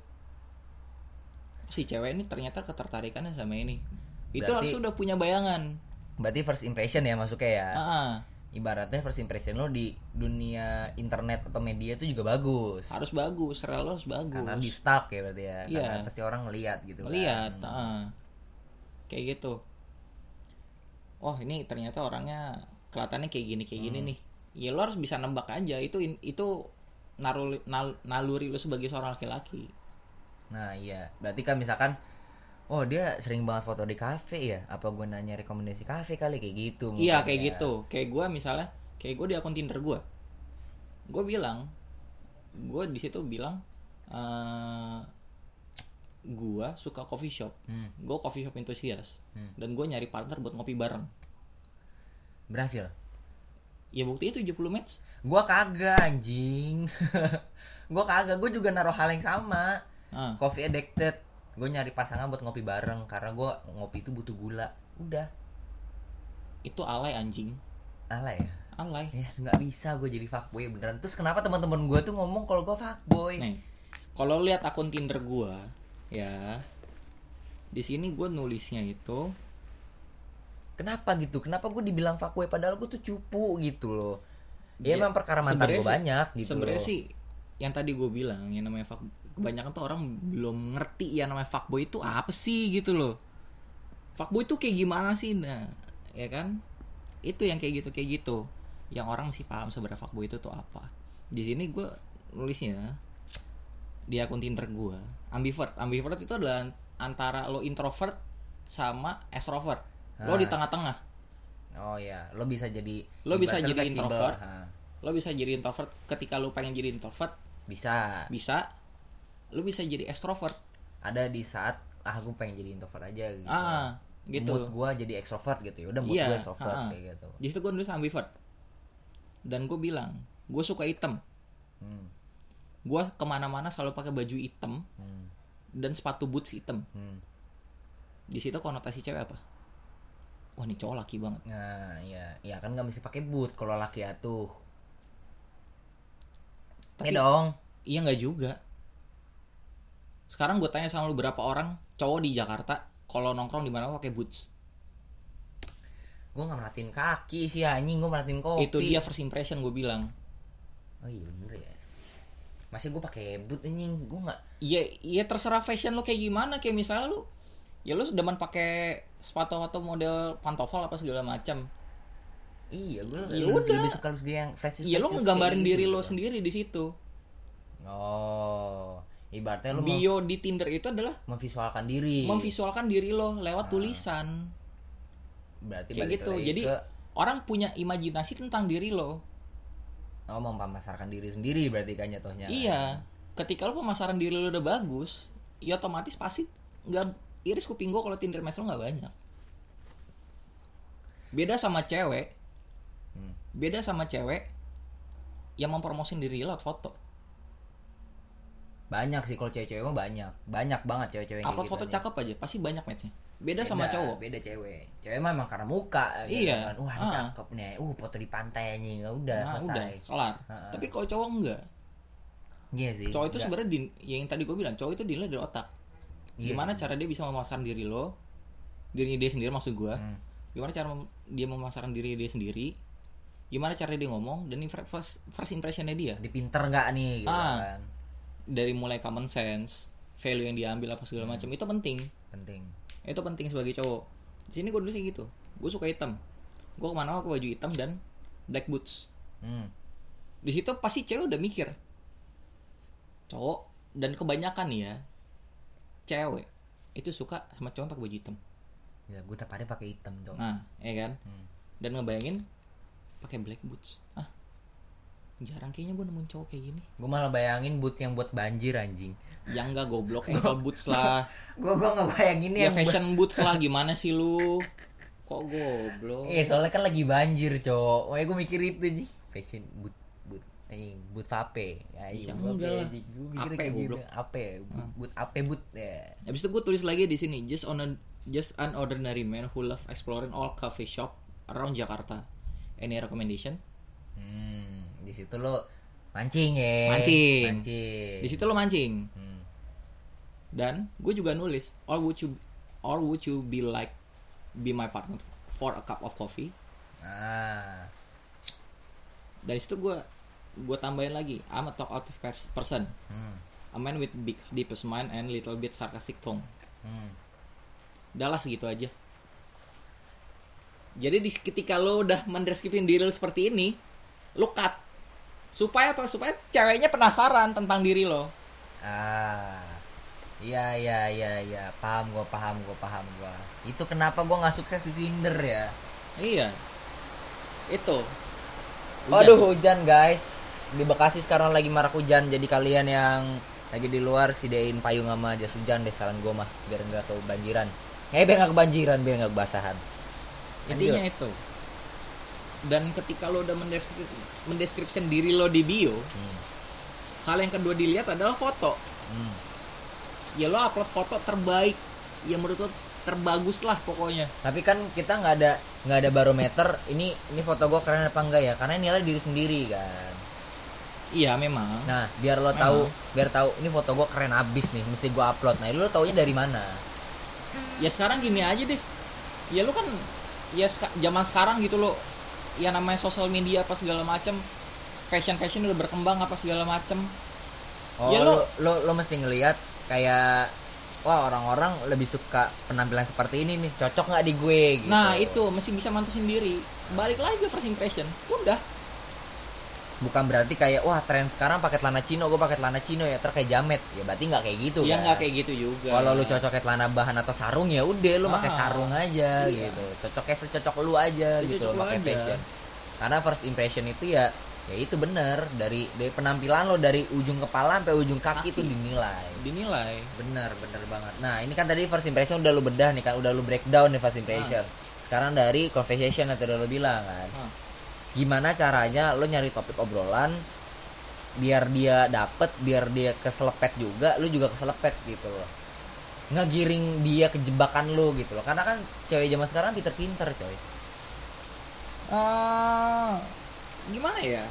Si cewek ini ternyata ketertarikannya sama ini. Itu Berarti- harus udah punya bayangan. berarti first impression ya masuknya ya. Ah, ah. Ibaratnya first impression lo di dunia internet atau media itu juga bagus. harus bagus, rel lo harus bagus. Karena di stuck ya berarti ya. Iya. Karena pasti orang ngeliat gitu kan. Lihat, ah. kayak gitu. Oh ini ternyata orangnya kelihatannya kayak gini kayak Hmm. gini nih. Ya lo harus bisa nembak aja. Itu itu naruli, nal- naluri lo sebagai seorang laki-laki. Nah iya, berarti kan misalkan Oh dia sering banget foto di kafe ya? Apa gue nanya rekomendasi kafe kali kayak gitu? Iya kayak ya. gitu. Kayak gue misalnya, kayak gue di akun Tinder gue, gue bilang, gue di situ bilang, eh gue suka coffee shop, Hmm. gue coffee shop enthusiast, Hmm. dan gue nyari partner buat ngopi bareng. Berhasil. Ya buktinya 70 match. Gua kagak anjing. gua kagak, gue juga naruh hal yang sama. Ah. Coffee addicted. Gue nyari pasangan buat ngopi bareng karena gua ngopi itu butuh gula. Udah. itu alay anjing Alay ya. alay Ya nggak bisa gue jadi fuckboy beneran. Terus kenapa teman-teman gue tuh ngomong kalau gue fuckboy? nih kalau lihat akun tinder gua ya di sini gue nulisnya itu Kenapa gitu? Kenapa gue dibilang fuckboy padahal gue tuh cupu gitu loh. Ya, Ya, emang perkara mantan gue banyak gitu. sebenarnya sih yang tadi gue bilang yang namanya fuck kebanyakan tuh orang belum ngerti ya namanya fuckboy itu apa sih gitu loh. Fuckboy itu kayak gimana sih? Nah ya kan? Itu yang kayak gitu kayak gitu. Yang orang masih paham sebenarnya fuckboy itu tuh apa. Di sini gue nulisnya di akun Tinder gue ambivert. Ambivert itu adalah antara lo introvert sama extrovert. Lo Ah. di tengah-tengah. Oh ya, lo bisa jadi Lo bisa jadi fleksibel. introvert. Ha. lo bisa jadi introvert. Ketika lo pengen jadi introvert bisa. bisa lo bisa jadi extrovert. Ada di saat ah gue pengen jadi introvert aja gitu. Ah gitu. Mood gue jadi extrovert gitu ya. Udah mood Iya, gue extrovert ah. kayak gitu. Di situ gue nulis ambivert. Dan gue bilang gue suka hitam. Hmm. gue ke mana-mana selalu pakai baju hitam Hmm. dan sepatu boots hitam. Hmm. di situ konotasi cewek apa? Wah ini cowok laki banget. Nah ya ya kan nggak mesti pakai boot kalau laki atuh. Tapi- Iya dong. iya nggak juga sekarang gue tanya sama lu berapa orang cowok di Jakarta kalau nongkrong di mana pakai boots? Gue nggak merhatiin kaki sih anjing. Gue merhatiin kopi. Itu dia first impression gue bilang. Oh iya bener ya. Masih gue pakai boot anjing. Gue nggak iya iya terserah fashion lo kayak gimana. Kayak misalnya lu ya lu demen pakai sepatu atau model pantofel apa segala macam. Iya gue Ya lebih, udah. lebih suka lebih yang fresh iya lo ngegambarin diri lo sendiri di situ. Oh ibaratnya mem- bio di Tinder itu adalah memvisualkan diri. memvisualkan diri lo lewat tulisan. Berarti kayak gitu. jadi ke, orang punya imajinasi tentang diri lo. Oh memasarkan diri sendiri berarti kan jatuhnya. Iya. Ketika lo pemasaran diri lo udah bagus ya otomatis pasti nggak iris kuping gue kalau Tinder match lo nggak banyak. Beda sama cewek. Hmm. beda sama cewek yang mempromosin diri lewat foto banyak sih kalau cewek-cewek mah banyak banyak banget cewek-cewek upload kayak foto gitu, cakep aja pasti banyak matchnya beda, sama cowok beda cewek cewek mah emang karena muka gitu Iya. kan. wah ini Ah. cakep nih uh foto di pantai nih udah nah selesai udah kelar Ha-ha. tapi kalau cowok enggak iya sih cowok itu sebenarnya di, yang tadi gue bilang cowok itu dinilai dari otak Iya gimana sih. cara dia bisa memasarkan diri lo dirinya dia sendiri maksud gue Hmm. gimana cara dia memasarkan diri dia sendiri gimana cara dia ngomong dan first, first impressionnya dia di pinter nggak nih gitu Ah. kan dari mulai common sense value yang diambil apa segala Hmm. macam itu penting. Penting. Itu penting sebagai cowok. Di sini gue dulu sih gitu. Gue suka hitam. Gue ke mana pakai baju hitam dan black boots. Hmm. di situ pasti cewek udah mikir cowok dan kebanyakan nih ya cewek itu suka sama cowok pakai baju hitam. Ya gue tiap hari pakai hitam dong nah ya kan? Hmm. dan ngebayangin pakai black boots. Ah jarang kayaknya gue nemuin cowok kayak gini. Gue malah bayangin boot yang buat banjir anjing. Yang enggak goblok. Ankle boots lah. Gue gue nggak bayangin ya yang fashion boots lah. Gimana sih lu? Kok goblok? Eh soalnya kan lagi banjir cowok. Makanya gue mikir itu nih Fashion boot boot anjing. Boot vape. Ya, Ya, vape, enggak lah. anjing. Gue mikir Ape, kayak gitu. goblok. Ape boot, boot ape boot ya. Habis itu gue tulis lagi di sini just on a, just an ordinary man who love exploring all coffee shop around Jakarta. Any recommendation? Hmm, di situ lo mancing ya. Mancing. mancing. Di situ lo mancing. Hmm. dan gue juga nulis or would you or would you be like be my partner for a cup of coffee? Ah. Dari situ gue gue tambahin lagi I'm a talkative pers- person. Hmm. a man with big deepest mind and little bit sarcastic tone Hmm. udah lah segitu aja. Jadi di ketika lo udah mendeskripsikan diri lo seperti ini lo cut supaya apa? Supaya ceweknya penasaran tentang diri lo. Ah. Iya iya iya iya. Paham gue paham gue paham gue itu kenapa gue nggak sukses di Tinder ya? Iya. Itu. Waduh hujan guys. Di Bekasi sekarang lagi marak hujan. Jadi kalian yang lagi di luar Sidain payung sama jas hujan deh Saran gue mah. Biar nggak kebanjiran. Eh biar nggak kebanjiran Biar nggak kebasahan. Intinya itu dan ketika lo udah mendeskripsikan, mendeskripsikan diri lo di bio hmm. hal yang kedua dilihat adalah foto. Hmm. ya lo upload foto terbaik. Yang menurut lo terbagus lah pokoknya. Tapi kan kita nggak ada nggak ada barometer Ini ini foto gue keren apa enggak ya? Karena nilai diri sendiri kan? Iya memang. Nah biar lo Memang. tahu Biar tahu ini foto gue keren abis nih Mesti gue upload. Nah lo taunya dari mana? Ya sekarang gini aja deh. Ya lo kan ya seka- zaman sekarang gitu lo ya namanya sosial media apa segala macam fashion fashion udah berkembang apa segala macam Oh Ya, lo, lo- lo mesti ngelihat kayak wah orang-orang lebih suka penampilan seperti ini nih cocok nggak di gue gitu. nah itu mesti bisa mantusin diri. Balik lagi ke first impression udah bukan berarti kayak wah tren sekarang pakai celana chino gue pakai celana chino ya. Terus kayak jamet. Ya berarti nggak kayak gitu ya kan. nggak kayak gitu juga. Kalau lu cocoknya celana bahan atau sarung ya udah lu pakai Ah, sarung aja iya. gitu. Cocoknya secocok lu aja Secocok gitu lu pakai fashion. Karena first impression itu ya ya itu bener. Dari dari penampilan lo dari ujung kepala sampai ujung kaki, Kaki. itu dinilai. Dinilai. Bener bener banget. Nah ini kan tadi first impression udah lu bedah nih kan udah lu breakdown nih first impression. Sekarang dari conversation yang tadi lo bilang kan. Ah. Gimana caranya lo nyari topik obrolan biar dia dapet biar dia keselepet juga lu juga keselepet gitu loh. Ngegiring dia ke jebakan lu gitu loh. Karena kan cewek zaman sekarang pinter-pinter coy. Eh, gimana ya?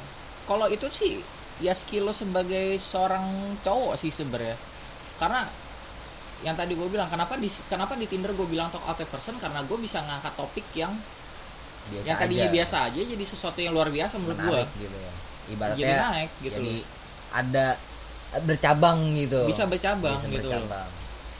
Kalau itu sih ya skill lo sebagai seorang cowok sih sebenarnya. Karena yang tadi gue bilang kenapa di kenapa di Tinder gue bilang talk out person? Karena gue bisa ngangkat topik yang biasa yang tadinya aja. biasa aja jadi sesuatu yang luar biasa menurut gue menarik gitu ya ibaratnya jadi naik gitu jadi loh. ada bercabang gitu bisa bercabang Bisa gitu bercabang.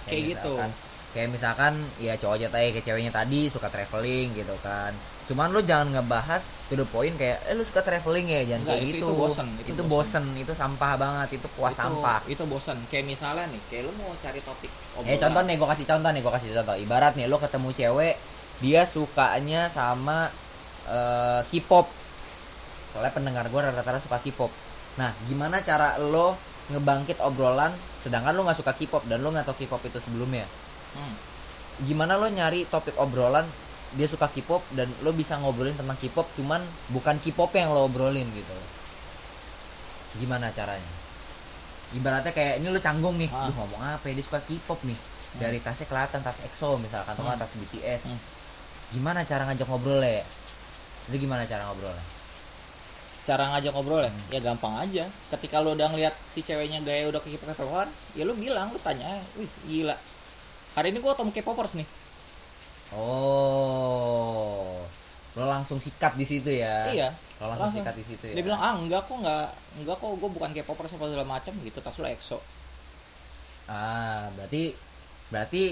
Kayak gitu. misalkan, kayak misalkan ya cowok aja tadi kayak ceweknya tadi suka traveling gitu kan cuman lu jangan ngebahas to the point kayak eh lu suka traveling ya jangan Enggak, kayak itu- gitu itu bosen, itu itu bosen. bosen itu sampah banget itu puas itu, sampah itu bosan kayak misalnya nih kayak lu mau cari topik Eh contoh nih gue kasih contoh nih gue kasih contoh ibarat nih lo ketemu cewek dia sukanya sama eh, K-pop. Soalnya pendengar gue rata-rata suka K-pop. Nah gimana cara lo ngebangkit obrolan sedangkan lo nggak suka K-pop dan lo nggak tahu K-pop itu sebelumnya? Hmm. gimana lo nyari topik obrolan dia suka K-pop dan lo bisa ngobrolin tentang K-pop cuman bukan K-pop yang lo obrolin gitu. Gimana caranya? Ibaratnya kayak ini lo canggung nih. Ah. Duh, ngomong apa ya? Dia suka K-pop nih. Dari tasnya kelihatan tas EXO misalkan atau Hmm. tas BTS Hmm. Gimana cara ngajak ngobrol ya itu gimana cara ngobrolnya? Cara ngajak ngobrol ya, ya gampang aja. Ketika lo udah ngeliat si ceweknya gaya udah ke K-popan ya lo bilang lo tanya wih gila. Hari ini gua ketemu K-popers nih. Oh. Lo langsung sikat di situ ya? Iya. Lo langsung, langsung. sikat di situ ya? Dia bilang ah enggak kok enggak enggak kok gue bukan K-popers apa segala macam gitu. Tas lo EXO. Ah, berarti berarti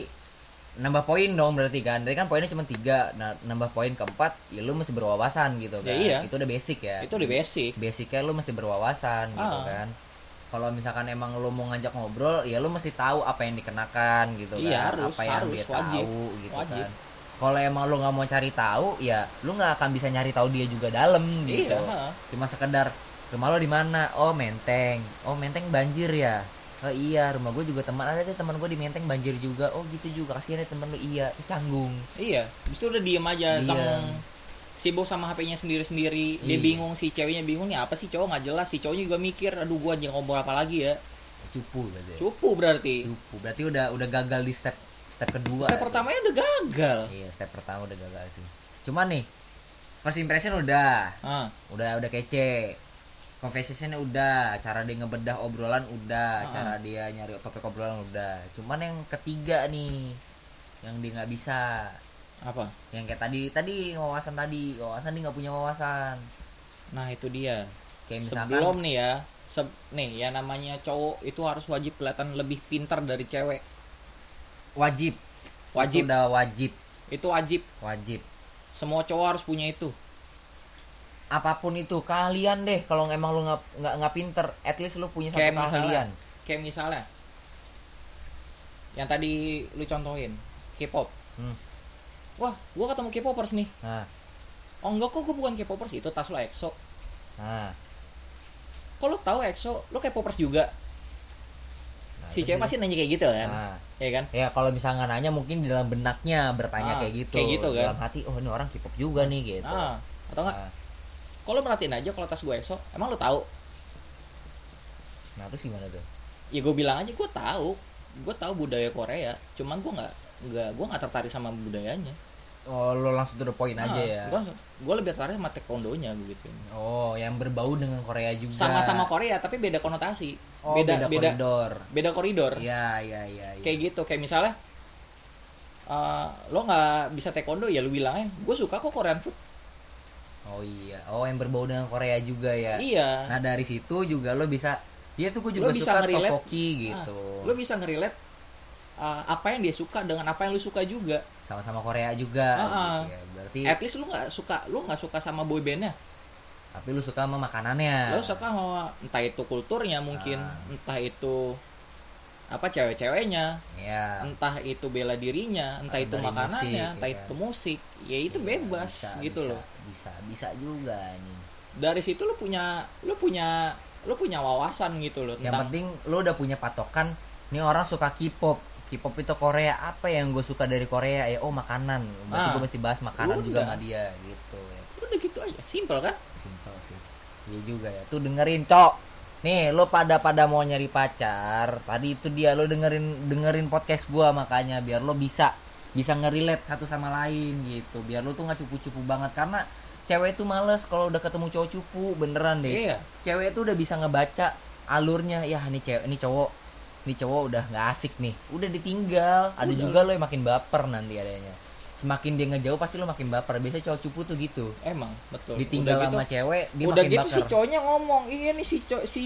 nambah poin dong berarti kan. Tadi kan poinnya cuma tiga, nah nambah poin keempat, ya lu mesti berwawasan gitu kan. Ya iya. Itu udah basic ya. itu udah basic Basicnya lu mesti berwawasan gitu Ah. kan. Kalau misalkan emang lu mau ngajak ngobrol, ya lu mesti tahu apa yang dikenakan gitu Iya, kan, harus, apa yang harus, dia wajib. tahu gitu Wajib. kan. Kalau emang lu nggak mau cari tahu, ya lu nggak akan bisa nyari tahu dia juga dalam gitu. iya. Cuma sekedar rumah lo di mana? Oh Menteng. Oh Menteng banjir ya. Oh iya rumah gue juga teman ada tuh teman gue di Menteng banjir juga. Oh gitu juga kasihan ya teman lu iya. Terus canggung. iya Habis itu udah diem aja tang sibuk sama HP-nya sendiri-sendiri dia Iya. bingung si ceweknya bingung nih apa sih cowok nggak jelas si cowoknya juga mikir aduh gua aja ngobrol apa lagi ya Cupu berarti. cupu berarti Cupu. Berarti udah udah gagal di step step kedua. step ya. pertamanya udah gagal Iya step pertama udah gagal sih. Cuman nih first impression udah, ah udah udah kece. Conversationnya udah, cara dia ngebedah obrolan udah, Ah. cara dia nyari topik obrolan udah. Cuman yang ketiga nih, yang dia nggak bisa, apa? Yang kayak tadi tadi wawasan tadi. Wawasan dia nggak punya wawasan. Nah itu dia. Kayak misalkan sebelum nih ya se- nih ya namanya cowok itu harus wajib kelihatan lebih pintar dari cewek. Wajib. Wajib. Itu udah wajib. Itu wajib. Wajib. Semua cowok harus punya itu apa pun itu kalian deh kalau emang lu nggak nggak nggak pinter at least lu punya satu kayak misalnya keahlian. kayak misalnya yang tadi lu contohin K-pop. Hmm. wah gua ketemu K-popers nih. Nah. Oh enggak kok gua bukan K-popers itu tas lo EXO. Nah. Kok lu tahu EXO? Lu K-popers juga. Nah, si cewek pasti nanya kayak gitu kan? Nah. Ya kan? Ya kalau misalnya nanya mungkin di dalam benaknya bertanya Ah, kayak gitu. kayak gitu kan. dalam hati oh ini orang K-pop juga nih gitu. Ah atau enggak nah, kalau merhatiin aja kalau tas gue EXO emang lu tahu? Nah terus gimana tuh? Ya gue bilang aja gue tahu. Gue tahu budaya Korea cuman gue nggak nggak gue nggak tertarik sama budayanya. Oh lo langsung to the point aja ya? gue lebih tertarik sama taekwondonya gitu. Oh yang berbau dengan Korea juga. Sama-sama Korea tapi beda konotasi. Oh, beda beda koridor. beda koridor. Iya iya iya iya. kayak gitu kayak misalnya eh, lo nggak bisa taekwondo ya lu bilangnya gue suka kok Korean food Oh iya, oh yang berbau dengan Korea juga ya. iya Nah dari situ juga lo bisa, dia tuh gue juga Lo bisa suka topoki gitu, lo bisa ngerelate eh, apa yang dia suka dengan apa yang lu suka juga sama-sama Korea juga. Ah, ah. gitu ya. Berarti, at least lu nggak suka lu nggak suka sama boy bandnya tapi lu suka sama makanannya. lo suka sama entah itu kulturnya mungkin Ah. entah itu apa cewek-ceweknya. Ya. entah itu bela dirinya entah Ah, itu dari makanannya musik, entah iya. itu musik ya itu Iya, bebas bisa, gitu bisa, loh. Bisa, bisa juga nih. dari situ lu punya lu punya lu punya wawasan gitu loh yang penting lo udah punya patokan nih orang suka K-pop. K-pop itu Korea apa yang gue suka dari Korea? Ya oh makanan. Berarti Ah. gue mesti bahas makanan juga sama dia gitu. Ya udah gitu aja simple kan? Simpel sih. Iya juga ya. Tuh dengerin cok nih lo pada pada mau nyari pacar tadi itu dia lo dengerin dengerin podcast gua makanya biar lo bisa bisa ngerelate satu sama lain gitu. Biar lo tuh nggak cupu-cupu banget karena cewek itu males kalau udah ketemu cowok cupu beneran deh. Iya. Cewek itu udah bisa ngebaca alurnya ya ini cewek ini cowok ini cowok udah nggak asik nih udah ditinggal. Ada Udah. juga lo yang makin baper nanti adanya semakin dia ngejauh pasti lo makin baper. Biasanya cowok cupu tuh gitu. Emang betul. Ditinggal udah gitu, sama cewek dia udah makin gitu baper. si cowoknya ngomong iya nih si cow- si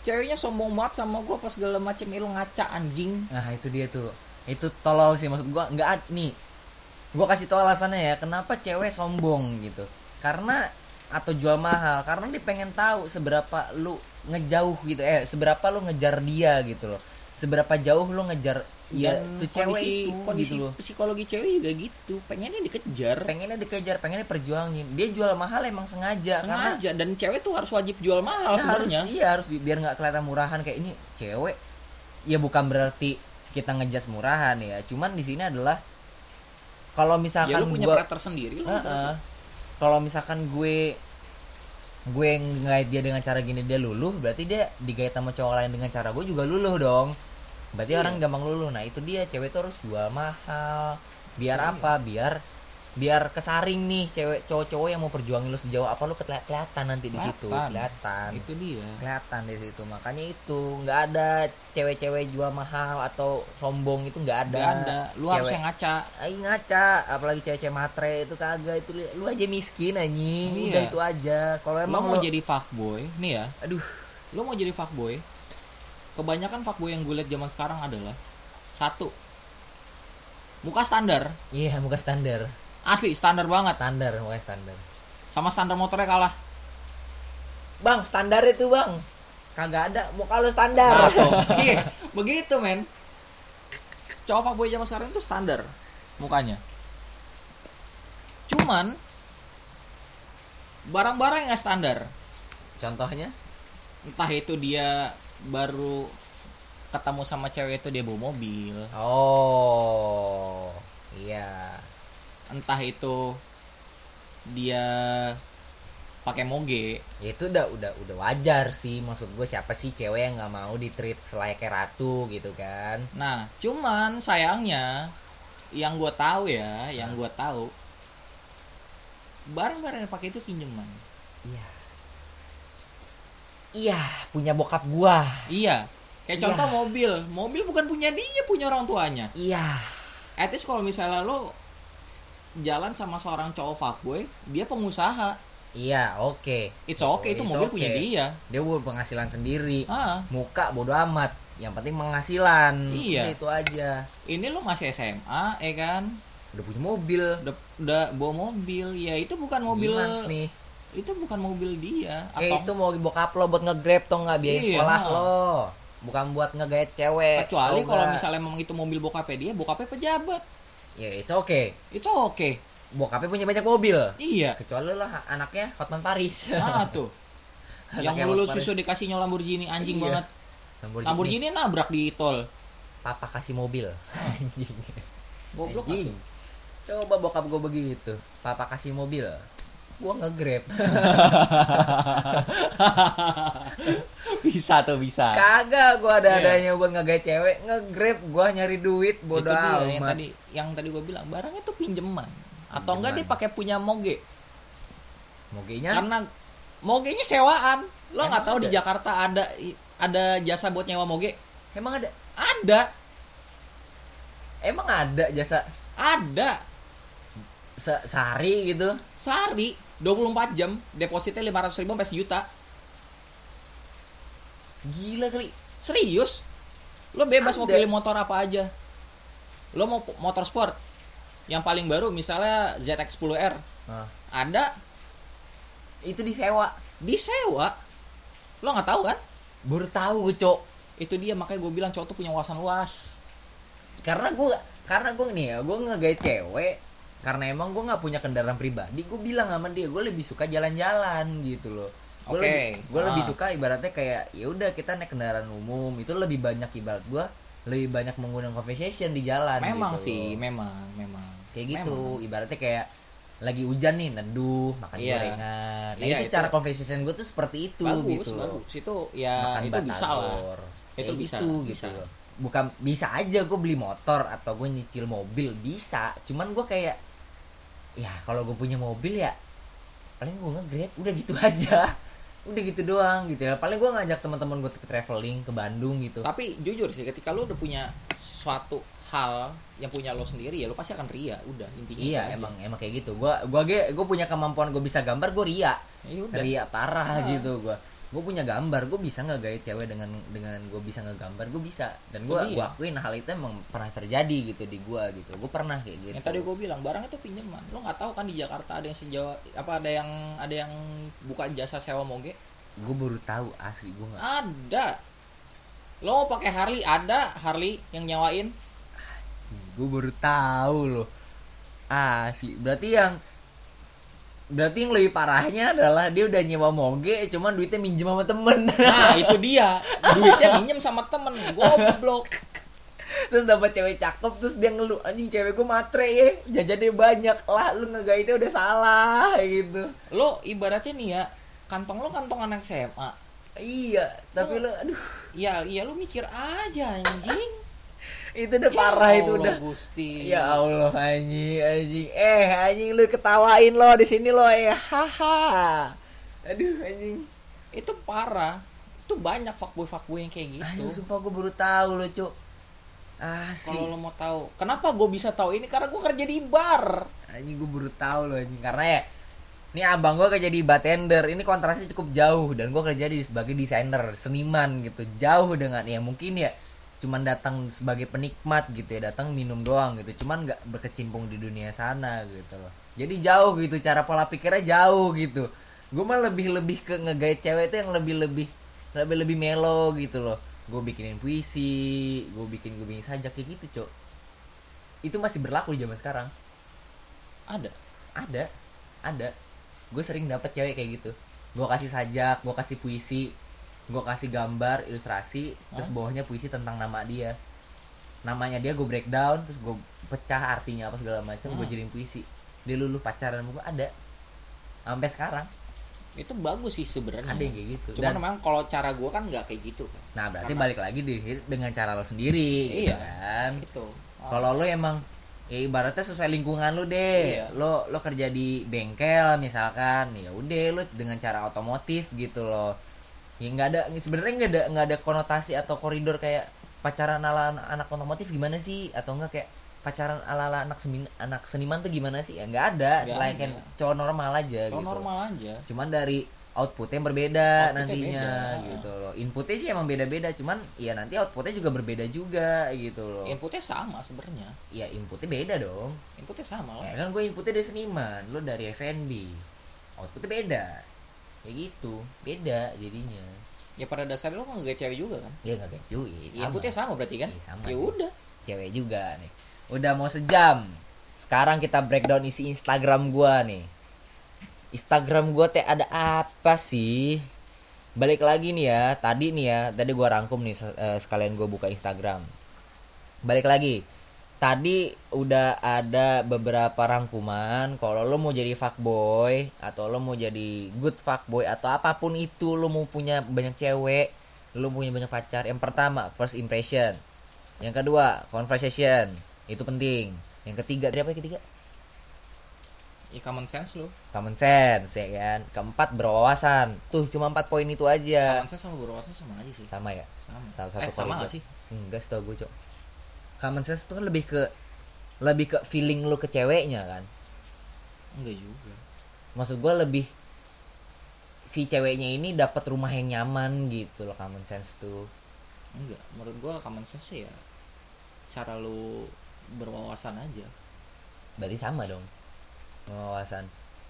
ceweknya sombong banget sama gua pas segala macem "Eh, lu ngaca anjing. Nah itu dia tuh. Itu tolol sih maksud gua nggak nih. Gua kasih tau alasannya ya Kenapa cewek sombong gitu. Karena Atau jual mahal Karena dia pengen tahu Seberapa lu ngejauh gitu Eh seberapa lu ngejar dia gitu loh. Seberapa jauh lu ngejar Ya Dan tuh cewek kondisi, itu kondisi gitu loh. psikologi cewek juga gitu. Pengennya dikejar. Pengennya dikejar Pengennya perjuangin Dia jual mahal emang sengaja, Karena sengaja dan cewek tuh harus wajib jual mahal Ya, harus sebenarnya iya harus bi- biar nggak kelihatan murahan kayak ini cewek. Ya bukan berarti kita ngejudge murahan ya. Cuman di sini adalah kalau ya misalkan lu punya gua sendiri lu Heeh. kalau misalkan gue gue ngait dia dengan cara gini dia luluh berarti dia digait sama cowok lain dengan cara gue juga luluh dong berarti Iya. orang gampang luluh. Nah itu dia. Cewek tuh harus jual mahal. Biar Iya. apa? Biar biar kesaring nih cewek cowok-cowok yang mau perjuangin lu sejauh apa lu keli- kelihatan nanti di situ. Kelihatan. itu dia. Kelihatan di situ. Makanya itu nggak ada cewek-cewek jual mahal atau sombong itu nggak ada. Gak ada. Lu harus Cewek- yang ngaca. Ay, ngaca. Apalagi cewek-cewek matre itu kagak. Itu lu aja miskin anjing. Iya. udah itu aja. Kalau lu emang mau lu jadi fuckboy nih ya. Aduh. Lu mau jadi fuckboy kebanyakan fuckboy yang gue liat zaman sekarang adalah satu muka standar. Iya muka standar. Asli standar banget. Standar muka standar. Sama standar motornya kalah. Bang standar itu bang. Kagak ada muka lu standar. Nah, iya begitu men. Cowok fuckboy zaman sekarang itu standar mukanya. Cuman barang-barang yang standar. Contohnya? Entah itu dia baru ketemu sama cewek itu dia bawa mobil. Oh iya. Entah itu dia pakai moge. Ya itu udah udah udah wajar sih. Maksud gue siapa sih cewek yang nggak mau di treat selayaknya ratu gitu kan? Nah cuman sayangnya yang gue tahu ya yang gue tahu barang-barang yang pakai itu pinjaman. Iya iya punya bokap gua. Iya. Kayak Iya. contoh mobil. Mobil bukan punya dia punya orang tuanya. Iya. Least kalau misalnya lo jalan sama seorang cowok fuckboy dia pengusaha. Iya oke. It's okay itu It's mobil okay. punya dia. Dia buat penghasilan sendiri. Ah. Muka bodo amat. Yang penting penghasilan. Iya. Udah itu aja. Ini lo masih SMA ya kan? Udah punya mobil. Udah, udah bawa mobil. Ya itu bukan mobil Gimans nih itu bukan mobil dia eh atau itu mau bokap lo buat nge-grab tuh nggak? Biaya Iya. sekolah lo. Bukan buat ngegait cewek kecuali kalau misalnya memang itu mobil bokapnya dia bokapnya pejabat. Ya itu oke itu oke bokapnya punya banyak mobil. Iya. Kecuali lo ha- anaknya Hotman Paris. Nah tuh. Yang lulus susu dikasihnya Lamborghini anjing Iya. banget. Lamborghini. Lamborghini nabrak di tol. Papa kasih mobil. Anjing. Goblok Anjing. coba bokap gue begitu. Papa kasih mobil gua nge-grab. Bisa tuh bisa. Kagak gua ada Iya. adanya buat ngegait cewek nge-grab gua nyari duit bodoh amat. yang tadi yang tadi gue bilang barangnya tuh pinjeman. Atau enggak dia pakai punya moge? Mogenya? Karena mogenya sewaan. Lo nggak tahu di ada? Jakarta ada ada jasa buat nyewa moge? Emang ada? Ada. Emang ada jasa? Ada. Se- sehari gitu? Sehari 24 jam depositnya 500 ribu sampai sejuta. Gila kali. Serius? Lo bebas mau Ada. pilih motor apa aja. Lo mau motor sport. Yang paling baru misalnya ZX10R Nah, ada. Itu disewa. Disewa? Lo nggak tahu kan? Baru tahu gue cok. Itu dia makanya gue bilang cowok tuh punya wawasan luas. Karena gue karena gue nih ya gue ngegait cewek karena emang gue nggak punya kendaraan pribadi gue bilang sama dia gue lebih suka jalan-jalan gitu loh. Gue Oke. lebih, gue lebih Ah. suka ibaratnya kayak ya udah kita naik kendaraan umum. Itu lebih banyak ibarat gue lebih banyak menggunakan conversation di jalan memang gitu sih loh. memang memang. Kayak gitu ibaratnya kayak lagi hujan nih neduh makan Iya. gorengan. Nah Iya, itu, itu- cara conversation gue tuh seperti itu bagus gitu bagus. itu ya makan itu bisa lah. Batagor Itu Kayak bisa, gitu, bisa. gitu bukan bisa aja gue beli motor atau gue nyicil mobil bisa. Cuman gue kayak ya kalau gue punya mobil ya paling gue nge-grab udah gitu aja. Udah gitu doang gitu ya. Paling gue ngajak teman-teman gue ke traveling ke Bandung gitu. Tapi jujur sih ketika lu udah punya suatu hal yang punya lo sendiri ya lo pasti akan ria udah intinya iya itu aja. emang emang kayak gitu. Gue gua ge gue punya kemampuan gue bisa gambar gue ria. Ya udah. Ria parah Ah. gitu gue gue punya gambar gue bisa ngegait cewek dengan dengan gue bisa ngegambar gue bisa. Dan gue dia. gue akuin hal itu emang pernah terjadi gitu di gue gitu. Gue pernah kayak gitu. yang tadi gue bilang barang itu pinjaman lo nggak tahu kan di Jakarta ada yang sejauh apa ada yang ada yang buka jasa sewa moge? Gue baru tahu asli gue nggak. Ada. Lo mau pakai Harley? Ada Harley yang nyawain gue baru tahu loh. Asli. Berarti yang berarti yang lebih parahnya adalah dia udah nyewa moge cuman duitnya minjem sama temen. Nah itu dia. Duitnya minjem sama temen goblok. Terus dapat cewek cakep terus dia ngeluh anjing cewek gue matre ya jajannya banyak. Lah lu ngegaitnya udah salah gitu. Lo ibaratnya nih ya kantong lo kantong anak SMA iya tapi lu aduh. Ya iya lo mikir aja anjing itu udah Ya parah itu Allah, udah. Gusti. Ya Allah anjing anjing. Eh anjing lu ketawain lo di sini lo eh. Haha. Aduh anjing. Itu parah. Itu banyak fuckboy fuckboy yang kayak gitu. Anjing sumpah gue baru tahu lo cuk. Asli kalau lo mau tahu kenapa gue bisa tahu ini? Karena gue kerja di bar. Anjing gue baru tahu loh anjing. Karena ya ini abang gue kerja di bartender. Ini kontrasnya cukup jauh. Dan gue kerja di sebagai desainer seniman gitu. Jauh dengan ya mungkin ya cuman datang sebagai penikmat gitu ya datang minum doang gitu. Cuman nggak berkecimpung di dunia sana gitu loh. Jadi jauh gitu cara pola pikirnya jauh gitu. Gue mah lebih lebih ke ngegait cewek itu yang lebih lebih lebih lebih melo gitu loh. Gue bikinin puisi gue bikin gue bikin sajak kayak gitu cok. Itu masih berlaku di zaman sekarang. Ada? Ada ada. Gue sering dapet cewek kayak gitu. Gue kasih sajak gue kasih puisi gue kasih gambar ilustrasi terus bawahnya puisi tentang nama dia. Namanya dia gue breakdown terus gue pecah artinya apa segala macam gue Hmm. jadiin puisi. Dia luluh pacaran gue ada. Sampai sekarang. Itu bagus sih sebenarnya. Ada yang kayak gitu. Cuman Dan- memang kalau cara gue kan nggak kayak gitu. Kan nah berarti Karena- balik lagi di dengan cara lo sendiri gitu Iya. kan? Itu. Kalau lo emang ya ibaratnya sesuai lingkungan lu deh. Iya. lo lo kerja di bengkel misalkan ya udah lo dengan cara otomotif gitu loh ya nggak ada sebenarnya nggak ada nggak ada konotasi atau koridor kayak pacaran ala anak, otomotif gimana sih? Atau enggak kayak pacaran ala ala anak seniman anak seniman tuh gimana sih? Ya nggak ada Nggak selain kayak cowok normal aja kalau gitu. normal aja. Cuman dari outputnya yang berbeda Outputnya nantinya beda. gitu loh. Inputnya sih emang beda-beda cuman ya nanti outputnya juga berbeda juga gitu loh. Inputnya sama sebenarnya. Ya inputnya beda dong. Inputnya sama lah ya kan gue inputnya dari seniman lo dari FNB outputnya beda ya gitu beda jadinya. Ya pada dasarnya lo kan nggak cewek juga kan? Ya nggak beda cuy ya, inputnya sama. berarti kan? Iya, sama ya udah. Cewek juga nih. Udah mau sejam. Sekarang kita breakdown isi Instagram gua nih. Instagram gua teh ada apa sih? Balik lagi nih ya. Tadi nih ya tadi gua rangkum nih eh, sekalian gua buka Instagram. Balik lagi tadi udah ada beberapa rangkuman kalau lo mau jadi fuckboy atau lo mau jadi good fuckboy atau apa pun itu lo mau punya banyak cewek lo punya banyak pacar yang pertama first impression. Yang kedua conversation itu penting. Yang ketiga tadi apa yang ketiga? Ya common sense lo. Common sense ya kan? Keempat berwawasan. Tuh cuma empat poin itu aja. Common sense sama berwawasan sama aja sih. Sama ya? Sama. Salah satu eh, sama sih? Enggak setahu gue cok common sense itu kan lebih ke lebih ke feeling lu ke ceweknya kan? Enggak juga. Maksud gue lebih si ceweknya ini dapat rumah yang nyaman gitu loh common sense tuh. Enggak menurut gua common sense ya cara lu berwawasan aja. Berarti sama dong wawasan.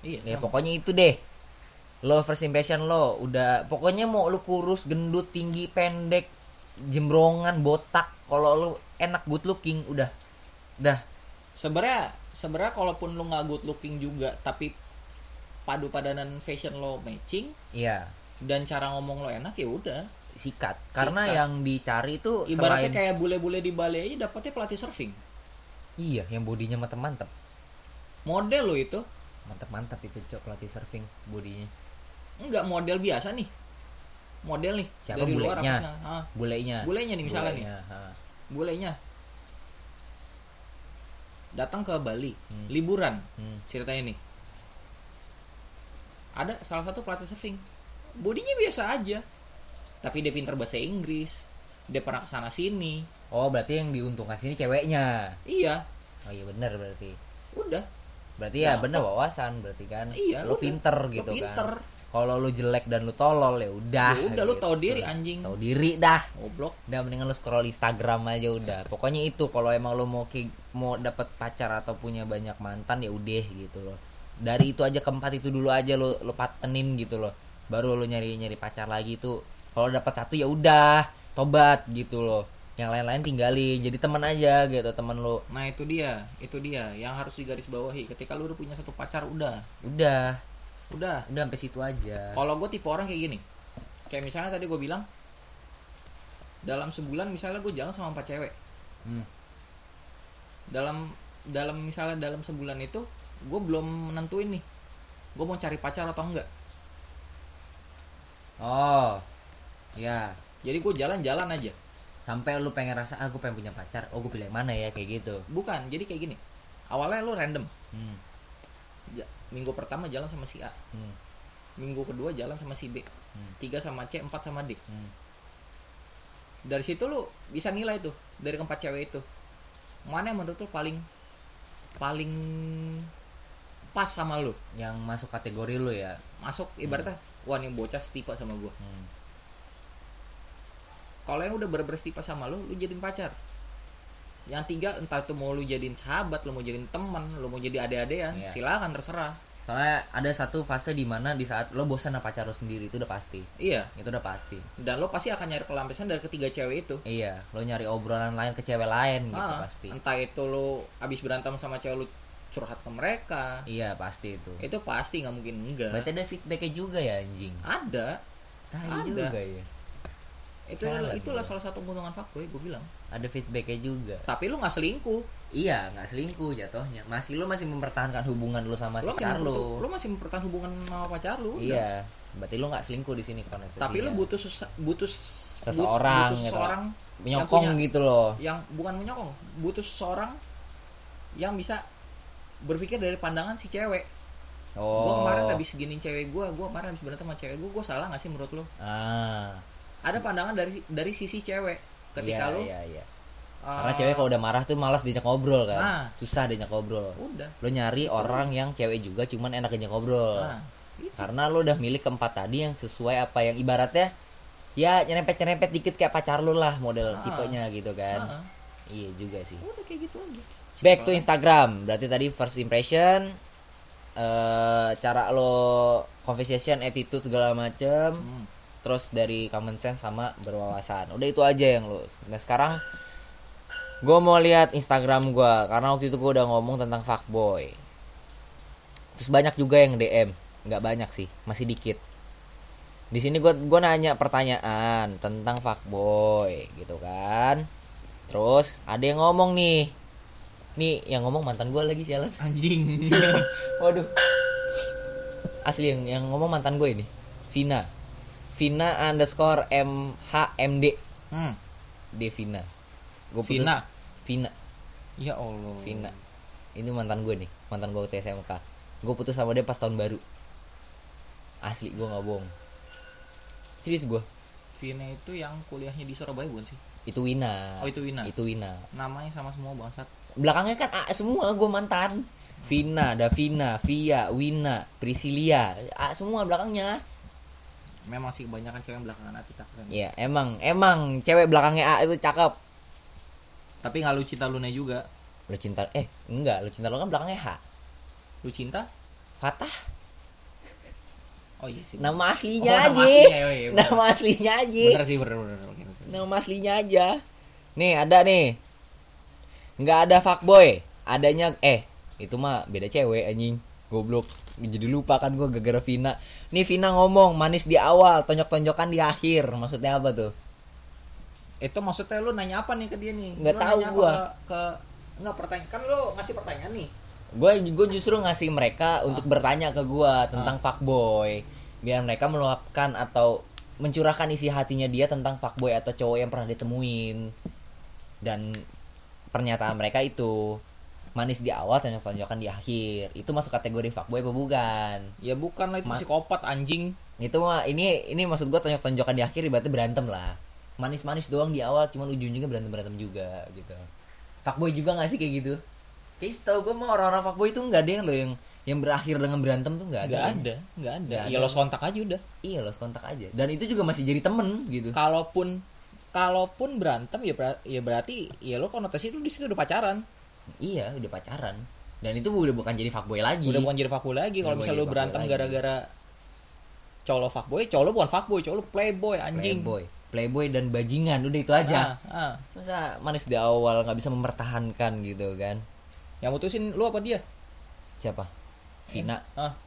Iya ya sama. pokoknya itu deh. Lo first impression lo udah pokoknya mau lu kurus gendut tinggi pendek jembrongan botak kalau lu enak good looking udah. Dah. Sebenarnya sebenarnya kalaupun lu nggak good looking juga tapi padu padanan fashion lo matching iya. dan cara ngomong lo enak ya udah. Sikat. Karena Sikat. yang dicari tuh ibaratnya selain kayak bule-bule di Bali aja dapetnya pelatih surfing. Iya yang bodinya mantep-mantep. Model lo itu. Mantep-mantep itu cok pelatih surfing bodinya. Enggak model biasa nih. Model nih Siapa dari luar bulenya? sih? Ah, bulenya. Bulenya nih misalnya nih. Bulenya, ha. Bulenya datang ke Bali Hmm. liburan Hmm. ceritanya nih. Ada salah satu pelatih surfing. Bodinya biasa aja. Tapi dia pintar bahasa Inggris. Dia pernah ke sana sini. Oh berarti yang diuntungkan sini ceweknya? Iya. Oh iya benar berarti. Udah. Berarti ya Dapet. bener wawasan berarti kan. Iya, lu udah. pinter Lu gitu pinter. kan kalau lu jelek dan lu tolol ya udah Ya udah, lu gitu. tahu diri, anjing. tahu diri dah. Goblok. Udah mendingan lu scroll Instagram aja udah. Pokoknya itu kalau emang lu mau mau dapat pacar atau punya banyak mantan ya udah gitu loh. Dari itu aja keempat itu dulu aja lu lu patenin gitu loh. Baru lu nyari nyari pacar lagi tuh. Kalau dapat satu ya udah tobat gitu loh. Yang lain-lain tinggalin jadi teman aja gitu teman lu. Nah itu dia itu dia. Yang harus digarisbawahi ketika lu udah punya satu pacar udah. Udah udah. Udah sampai situ aja. Kalau gue tipe orang kayak gini. Kayak misalnya tadi gue bilang dalam sebulan misalnya gue jalan sama empat cewek. Hmm. dalam dalam misalnya dalam sebulan itu gue belum menentuin nih gue mau cari pacar atau enggak. Oh ya jadi gue jalan-jalan aja. Sampai lu pengen rasa ah gue pengen punya pacar. Oh gue pilih yang mana ya? Kayak gitu. Bukan jadi kayak gini. Awalnya lu random. Hmm. Minggu pertama jalan sama si A. Hmm. minggu kedua jalan sama si B. Hmm. tiga sama C empat sama D. Hmm. dari situ lu bisa nilai tuh dari keempat cewek itu. Mana yang menurut lu paling paling pas sama lu? Yang masuk kategori lu ya? Masuk ibaratnya wah nih bocah setipe sama gua. Hmm. kalau yang udah bener setipe sama lu lu jadiin pacar yang tiga entah itu mau lu jadiin sahabat lu mau jadiin teman lu mau jadi ade-adean Iya. silakan terserah. Soalnya ada satu fase di mana di saat lo bosan sama pacar lo sendiri itu udah pasti. Iya. Itu udah pasti. Dan lo pasti akan nyari pelampiasan dari ketiga cewek itu. Iya lo nyari obrolan lain ke cewek lain gitu Ah, pasti. entah itu lo abis berantem sama cewek lu curhat ke mereka. Iya pasti itu. Itu pasti nggak mungkin enggak. Berarti ada feedbacknya juga ya anjing? Ada. Tai Ada. juga ya. Itu itulah gua. salah satu keuntungan fuckboy gue bilang ada feedbacknya juga. Tapi lu nggak selingkuh. Iya nggak selingkuh jatuhnya. Masih lo masih mempertahankan hubungan lo sama lu pacar lo lu masih mempertahankan hubungan sama pacar lu udah. iya berarti lo nggak selingkuh di sini koneksinya tapi lu butuh butuh Seseorang butuh gitu. seseorang menyokong yang punya- gitu loh. yang bukan menyokong butuh seseorang yang bisa berpikir dari pandangan si cewek. Oh. Gua kemarin habis giniin cewek gua gua kemarin habis berantem sama cewek gua gua salah gak sih menurut lu? Ah. Ada pandangan dari dari sisi cewek ketika iya, lu iya, iya. uh, Karena cewek kalau udah marah tuh malas diajak ngobrol kan. Nah. Susah diajak ngobrol. udah Lo nyari orang yang cewek juga cuman enak diajak ngobrol. nah itu. Karena lo udah milih keempat tadi yang sesuai apa yang ibaratnya ya nyerempet-nyerempet dikit kayak pacar lo lah model Ah. tipenya gitu kan. Ah, Iya juga sih. udah kayak gitu aja Back to Instagram. Berarti tadi first impression eh cara lo conversation, attitude segala macem Hmm. Terus dari common sense sama berwawasan. Udah itu aja yang lu. Nah sekarang gue mau lihat Instagram gue karena waktu itu gue udah ngomong tentang fuckboy. Terus banyak juga yang DM nggak banyak sih masih dikit. Di sini gue gua nanya pertanyaan tentang fuckboy gitu kan. Terus ada yang ngomong nih. Nih yang ngomong mantan gue lagi sialan. Anjing. Waduh. Asli yang yang ngomong mantan gue ini. Vina. Vina underscore MHMD. hmm. Devina. Gue Vina Vina. ya Allah Vina. Ini mantan gue nih. Mantan gue waktu SMK. Gue putus sama dia pas tahun baru. Asli gue nggak bohong. Serius gue. Vina itu yang kuliahnya di Surabaya bukan sih Itu Wina. Oh, itu Wina. Itu Wina. namanya sama semua bangsat Belakangnya kan A semua gue mantan. Vina, Davina, Via, Wina, Priscilia, A semua belakangnya. Memang sih kebanyakan cewek belakangan hati cakep Iya, emang emang cewek belakangnya A itu cakep. tapi nggak lu cinta Luna juga Lu cinta eh enggak, lu cinta lo kan belakangnya H. lu cinta Fatah. oh iya sih Nama aslinya Oh, aja. nama aslinya, oh iya, bener. nama aslinya aja. bener sih bener bener, bener, bener. Nama aslinya aja. Nih, ada nih. Enggak ada fuckboy. Adanya eh itu mah beda cewek anjing goblok jadi lupa kan gue gara-gara Vina nih Vina ngomong manis di awal tonjok-tonjokan di akhir. Maksudnya apa tuh? Itu maksudnya lu nanya apa nih ke dia nih? Nggak tahu gua. ke, ke nggak pertanyaan kan lu ngasih pertanyaan nih. Gue gue justru ngasih mereka untuk bertanya ke gue tentang fuckboy. Biar mereka meluapkan atau mencurahkan isi hatinya dia tentang fuckboy atau cowok yang pernah ditemuin. Dan pernyataan mereka itu manis di awal tonjok-tonjokan di akhir. Itu masuk kategori fuckboy apa bukan? Ya bukan lah itu Ma- psikopat anjing. Itu mah ini ini maksud gue tonjok-tonjokan di akhir berarti berantem lah. Manis-manis doang di awal cuman ujung-ujungnya berantem-berantem juga gitu. Fuckboy juga gak sih kayak gitu? Kayak tau gue mah orang-orang fuckboy itu nggak ada yang lo yang yang berakhir dengan berantem tuh nggak ada nggak ada nggak ada. Ya ada. lo kontak aja udah. Iya los kontak aja. Dan itu juga masih jadi temen gitu. Kalaupun kalaupun berantem ya ber- ya berarti ya lo konotasi itu di situ udah pacaran iya udah pacaran. Dan itu udah bukan jadi fuckboy lagi. Udah bukan jadi fuckboy lagi. Kalau misalnya jadi berantem gara-gara cowok lo fuckboy cowok lo bukan fuckboy cowok lo playboy anjing. Playboy. Playboy dan bajingan udah itu aja. Ah, ah. masa manis di awal nggak bisa mempertahankan gitu kan? Yang mutusin lu apa dia? Siapa? Vina. Ah.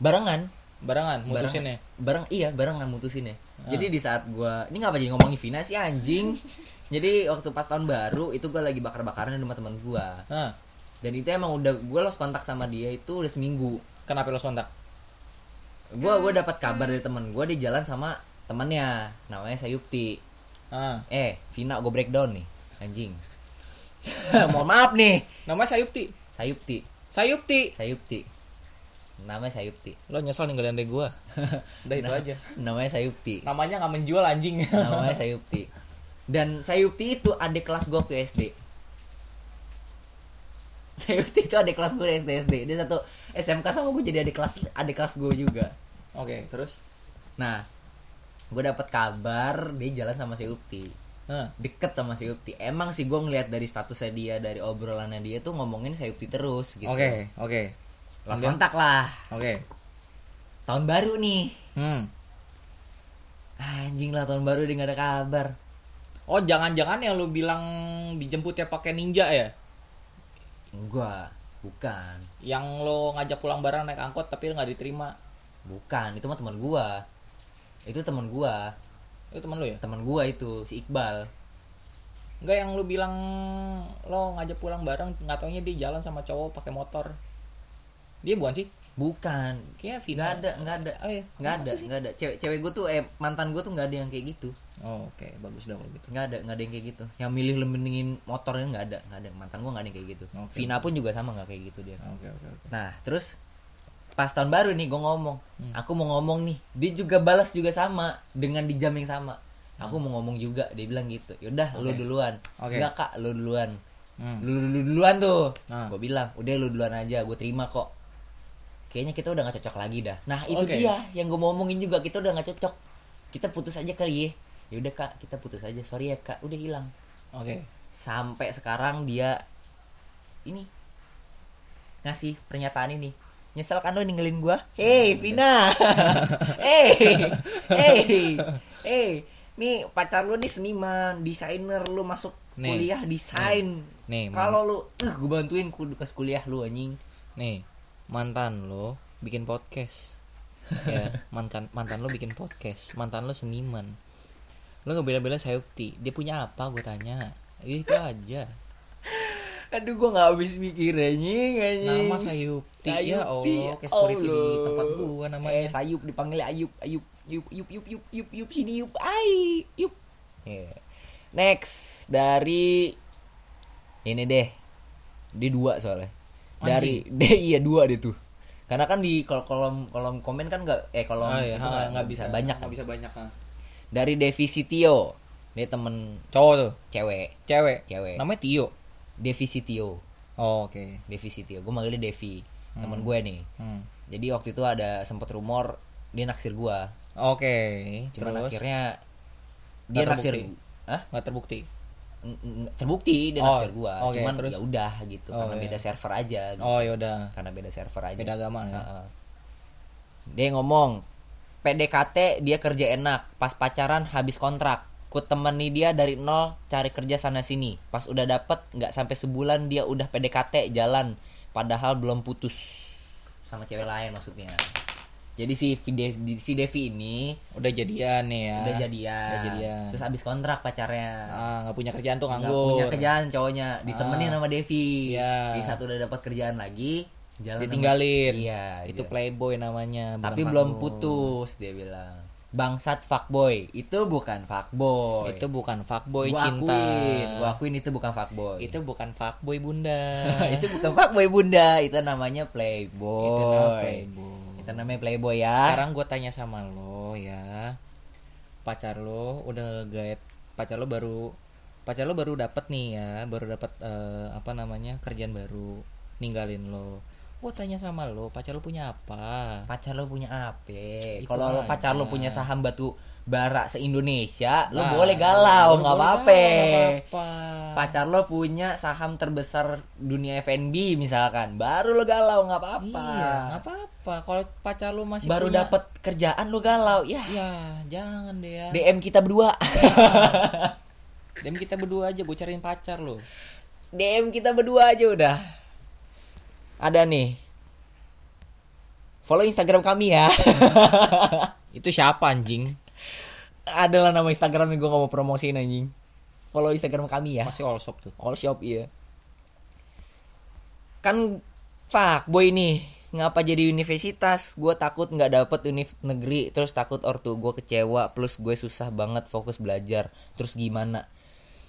Barengan barengan mutusin ya bareng iya barengan mutusin ya Ah. jadi di saat gua ini ngapa jadi ngomongin Vina sih anjing? Jadi waktu pas tahun baru itu gua lagi bakar-bakaran di rumah teman gua. Ah. dan itu emang udah gua lost kontak sama dia itu udah seminggu. Kenapa lo kontak gua gua dapat kabar dari teman gua di jalan sama temannya namanya Sayupti. Ah. eh Vina gua breakdown nih anjing. Mohon maaf nih. Namanya Sayupti? Sayupti. Sayupti. Sayupti namanya Sayupti. Lo nyesel ninggalin dari gua. Udah itu Nah, aja. namanya Sayupti. Namanya nggak menjual anjing. Namanya Sayupti. Dan Sayupti itu adik kelas gue waktu SD Sayupti itu adik kelas gue di SD dia satu SMK sama gue jadi adik kelas adik kelas gue juga. Oke terus? Nah gue dapat kabar dia jalan sama Sayupti. Ah. deket sama Sayupti. Emang sih gue ngeliat dari statusnya dia dari obrolannya dia tuh ngomongin Sayupti terus gitu. Oke oke. Lost Kemudian? kontak lah. Oke. Tahun baru nih. Hmm. anjing lah tahun baru dia ada kabar. Oh jangan-jangan yang lu bilang dijemputnya pakai ninja ya? Enggak bukan. Yang lo ngajak pulang bareng naik angkot tapi lo nggak diterima? Bukan, itu mah teman gua. Itu teman gua, itu teman lo ya? Teman gua itu si Iqbal. Enggak yang lu bilang lo ngajak pulang bareng nggak taunya dia jalan sama cowok pakai motor dia bukan sih Bukan. kayak Nggak Vina ada, nggak ada. oh iya Nggak ada, nggak ada. Cewek cewek gua tuh eh mantan gua tuh nggak ada yang kayak gitu. oh, oke bagus dah kalau gitu Nggak ada, nggak ada yang kayak gitu. Yang milih lemenin motornya nggak ada, nggak ada. Mantan gua nggak ada yang kayak gitu. Oke. Vina pun juga sama nggak kayak gitu dia. oke oke oke Nah, terus pas tahun baru nih gua ngomong, Hmm. aku mau ngomong nih. Dia juga balas juga sama dengan di jam yang sama. Aku mau ngomong juga, dia bilang gitu. Yaudah, lu Hmm. Oke. duluan. Oke. Enggak kak, lu duluan. Hmm. lu, lu duluan tuh Nah. gue bilang udah lu duluan aja gue terima kok kayaknya kita udah gak cocok lagi dah. Nah itu Oke. dia yang gue mau ngomongin juga kita udah gak cocok. Kita putus aja kali ya. Yaudah kak kita putus aja. Sorry ya kak. Udah hilang. Oke. Sampai sekarang dia ini ngasih pernyataan ini. Nyesel kan lo ninggalin gua. Hey Vina. Hey hey hey. Nih pacar lu nih seniman desainer. Lu masuk Nih. kuliah desain. Nih, kalau lu uh, gue bantuin kudu kuliah lu anjing. Nih mantan lo bikin podcast. Ya mantan mantan lo bikin podcast. Mantan lo seniman. Lo nggak bela-bela Sayukti dia punya apa? Gue tanya. Itu aja. Aduh gua nggak habis mikir anjing anjing. Nama Sayukti ya Sayupti, Allah kayak security di tempat gua namanya. Eh sayup dipanggil ayub ayub yup yup yup yup yup yup sini yup ai yup Yeah. next dari ini deh. Dia dua soalnya dari deh iya dua deh tuh. Karena kan di kalau kolom kolom komen kan nggak eh kolom Ah, iya, itu ah, nggak nggak bisa banyak kan. nggak bisa banyak ah. dari Devi Sitio dia temen cowok tuh? cewek. Cewek? Cewek. Namanya Tio? Devi Sitio oh, oke. Devi Sitio gue manggilnya Devi temen gue nih. Hmm. jadi waktu itu ada sempet rumor dia naksir gue oke cuman terus? akhirnya dia Nggak naksir. Hah? nggak terbukti terbukti dia Oh, naksir gua. oke, cuman terus? ya udah gitu Oh, karena iya. beda server aja gitu. oh yaudah karena beda server aja. Beda agama ya? Heeh. dia ngomong PDKT dia kerja enak. Pas pacaran habis kontrak. Ku temani dia dari nol cari kerja sana sini. Pas udah dapet nggak sampai sebulan dia udah PDKT jalan. Padahal belum putus. Sama cewek lain maksudnya jadi si Devi, si Devi ini udah jadian nih ya. udah jadian, udah jadian. terus habis kontrak pacarnya. Ah nggak punya kerjaan tuh nggak nganggur. punya kerjaan cowoknya. Ditemenin Ah. sama Devi. Iya. di satu udah dapat kerjaan lagi jalan sama- ditinggalin iya itu iya. playboy namanya tapi belum putus dia bilang. Bangsat fuckboy. Itu bukan fuckboy. Itu bukan fuckboy gua cinta. akuin. Gua akuin itu bukan fuckboy. Itu bukan fuckboy bunda. Itu bukan fuckboy bunda. Itu namanya playboy. Itu namanya playboy itu namanya playboy ya. Sekarang gue tanya sama lo ya. Pacar lo udah gaet pacar lo baru pacar lo baru dapat nih ya baru dapat eh, apa namanya kerjaan baru ninggalin lo. Gue tanya sama lo pacar lo punya apa? Pacar lo punya apa? Kalau pacar lo punya saham batu bara se Indonesia lo Nah, boleh galau nggak apa-apa. Pacar lo punya saham terbesar dunia F&B misalkan baru lo galau nggak apa-apa. Iya nggak apa-apa. Kalau pacar lo masih baru punya- dapat kerjaan lo galau ya. Ya jangan deh ya DM kita berdua. Dan kita berdua aja gue cariin pacar lo. DM kita berdua aja udah. Ada nih. Follow Instagram kami ya. Itu siapa anjing adalah nama Instagram yang gue gak mau promosiin anjing. Follow Instagram kami ya. Masih all shop tuh. All shop iya. Kan fuck boy nih. Ngapa jadi universitas? Gue takut nggak dapet univ negeri terus takut ortu gue kecewa plus gue susah banget fokus belajar. Terus gimana?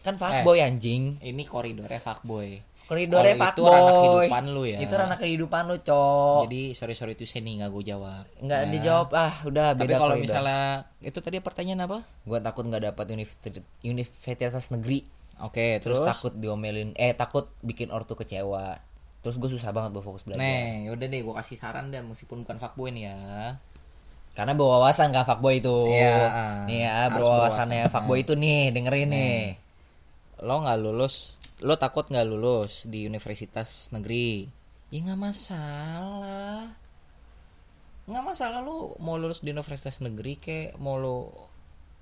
Kan fuck Eh. boy anjing. Ini koridornya fuckboy koridornya Kalau fuck itu ranah kehidupan lu ya. itu ranah kehidupan lu cok. Jadi sorry sorry itu saya nih nggak gue jawab. Nggak Ya. dijawab. Ah udah tapi beda kalau koridor. misalnya itu tadi pertanyaan apa? Gue takut nggak dapat universitas universitas negeri. Oke terus, terus, takut diomelin eh takut bikin ortu kecewa. Terus gue susah banget buat fokus belajar. Nih yaudah deh gue kasih saran dan meskipun bukan fuckboy nih ya. Karena berwawasan kan fuckboy itu. Iya, nih ya berwawasannya berwawasan. fuckboy itu nih dengerin nih. Lo nggak lulus lo takut nggak lulus di universitas negeri? Ya nggak masalah. Nggak masalah lo mau lulus di universitas negeri kayak mau lo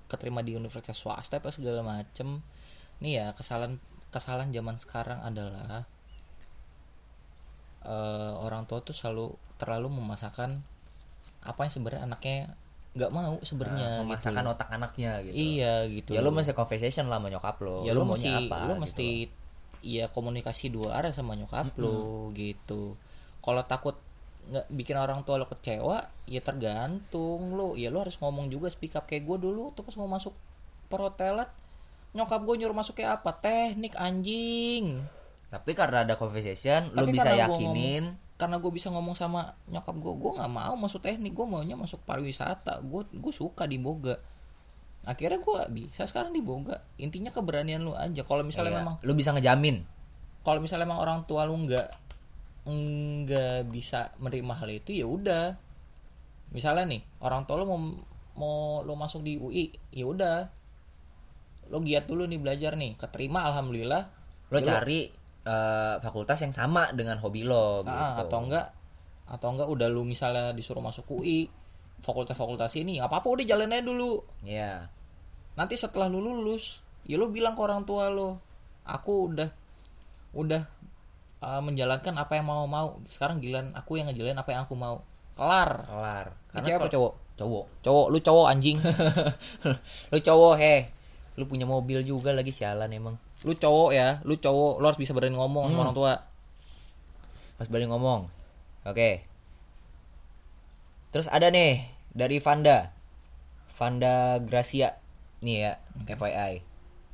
keterima di universitas swasta apa segala macem. Nih ya kesalahan kesalahan zaman sekarang adalah eh, orang tua tuh selalu terlalu memasakkan apa yang sebenarnya anaknya nggak mau sebenarnya gitu. memasakkan loh. otak anaknya gitu. Iya gitu. Ya lu mesti conversation lah sama nyokap lo ya lu, maunya mesti apa lu gitu. mesti iya komunikasi dua arah sama nyokap lu gitu. Kalau takut nggak bikin orang tua lo kecewa ya tergantung lu. Ya lu harus ngomong juga speak up kayak gue dulu tuh pas mau masuk perhotelan nyokap gue nyuruh masuk kayak apa? Teknik anjing. Tapi karena ada conversation Tapi bisa karena gua yakinin. karena gue bisa ngomong sama nyokap gue gue nggak mau masuk teknik gue maunya masuk pariwisata. Gue gue suka di boga akhirnya gue bisa sekarang di boga intinya keberanian lu aja. Kalau misalnya Iya. memang lu bisa ngejamin. Kalau misalnya emang orang tua lu nggak nggak bisa menerima hal itu ya udah. Misalnya nih orang tua lu mau mau lu masuk di UI ya udah. Lo giat dulu nih belajar nih. Keterima alhamdulillah. Lo Ya cari eh, fakultas yang sama dengan hobi lo Ah, gitu. atau enggak atau enggak udah lu misalnya disuruh masuk UI fakultas-fakultas ini nggak apa-apa udah jalan aja dulu. Iya. nanti setelah lu lulus ya lu bilang ke orang tua lo aku udah udah uh, menjalankan apa yang mau mau. Sekarang giliran aku yang ngejalanin apa yang aku mau. Kelar. Kelar. Ini cewek apa cowok? Cowok. Cowok lu cowok anjing. Lu cowok heh lu punya mobil juga lagi sialan emang. Lu cowok ya lu cowok lu harus bisa berani ngomong sama Hmm. orang tua. Mas Bali ngomong. Oke terus ada nih dari Vanda. Vanda Gracia. Nih ya FYI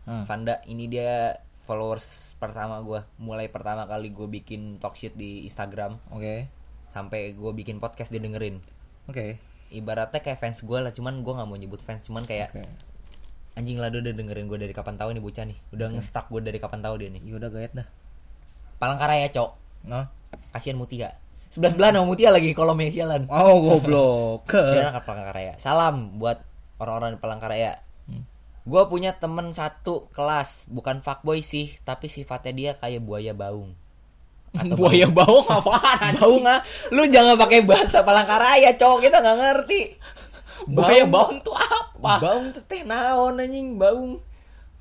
Hmm. Vanda ini dia followers pertama gua. Mulai pertama kali gue bikin talk shit di Instagram. Oke. Sampai gue bikin podcast dia dengerin. Oke. Ibaratnya kayak fans gue lah cuman gue nggak mau nyebut fans. Cuman kayak oke. Anjing lah udah dengerin gue dari kapan tahu nih bocah nih. Udah nge-stuck gue dari kapan tahu dia nih. Ya udah gaet dah. Palangkaraya cok. Nah. Kasihan Mutia sebelas belah sama Mutia lagi kalau sialan. Oh goblok. Dia anak Palangkaraya salam buat orang-orang di Palangkaraya. Hmm. gue punya temen satu kelas bukan fuckboy sih tapi sifatnya dia kayak buaya baung. Buaya bau apaan baung ah. Lu jangan pakai bahasa Palangkaraya cowok. Kita nggak ngerti. Buaya baung tuh apa? Baung tuh teh naon anjing? Baung.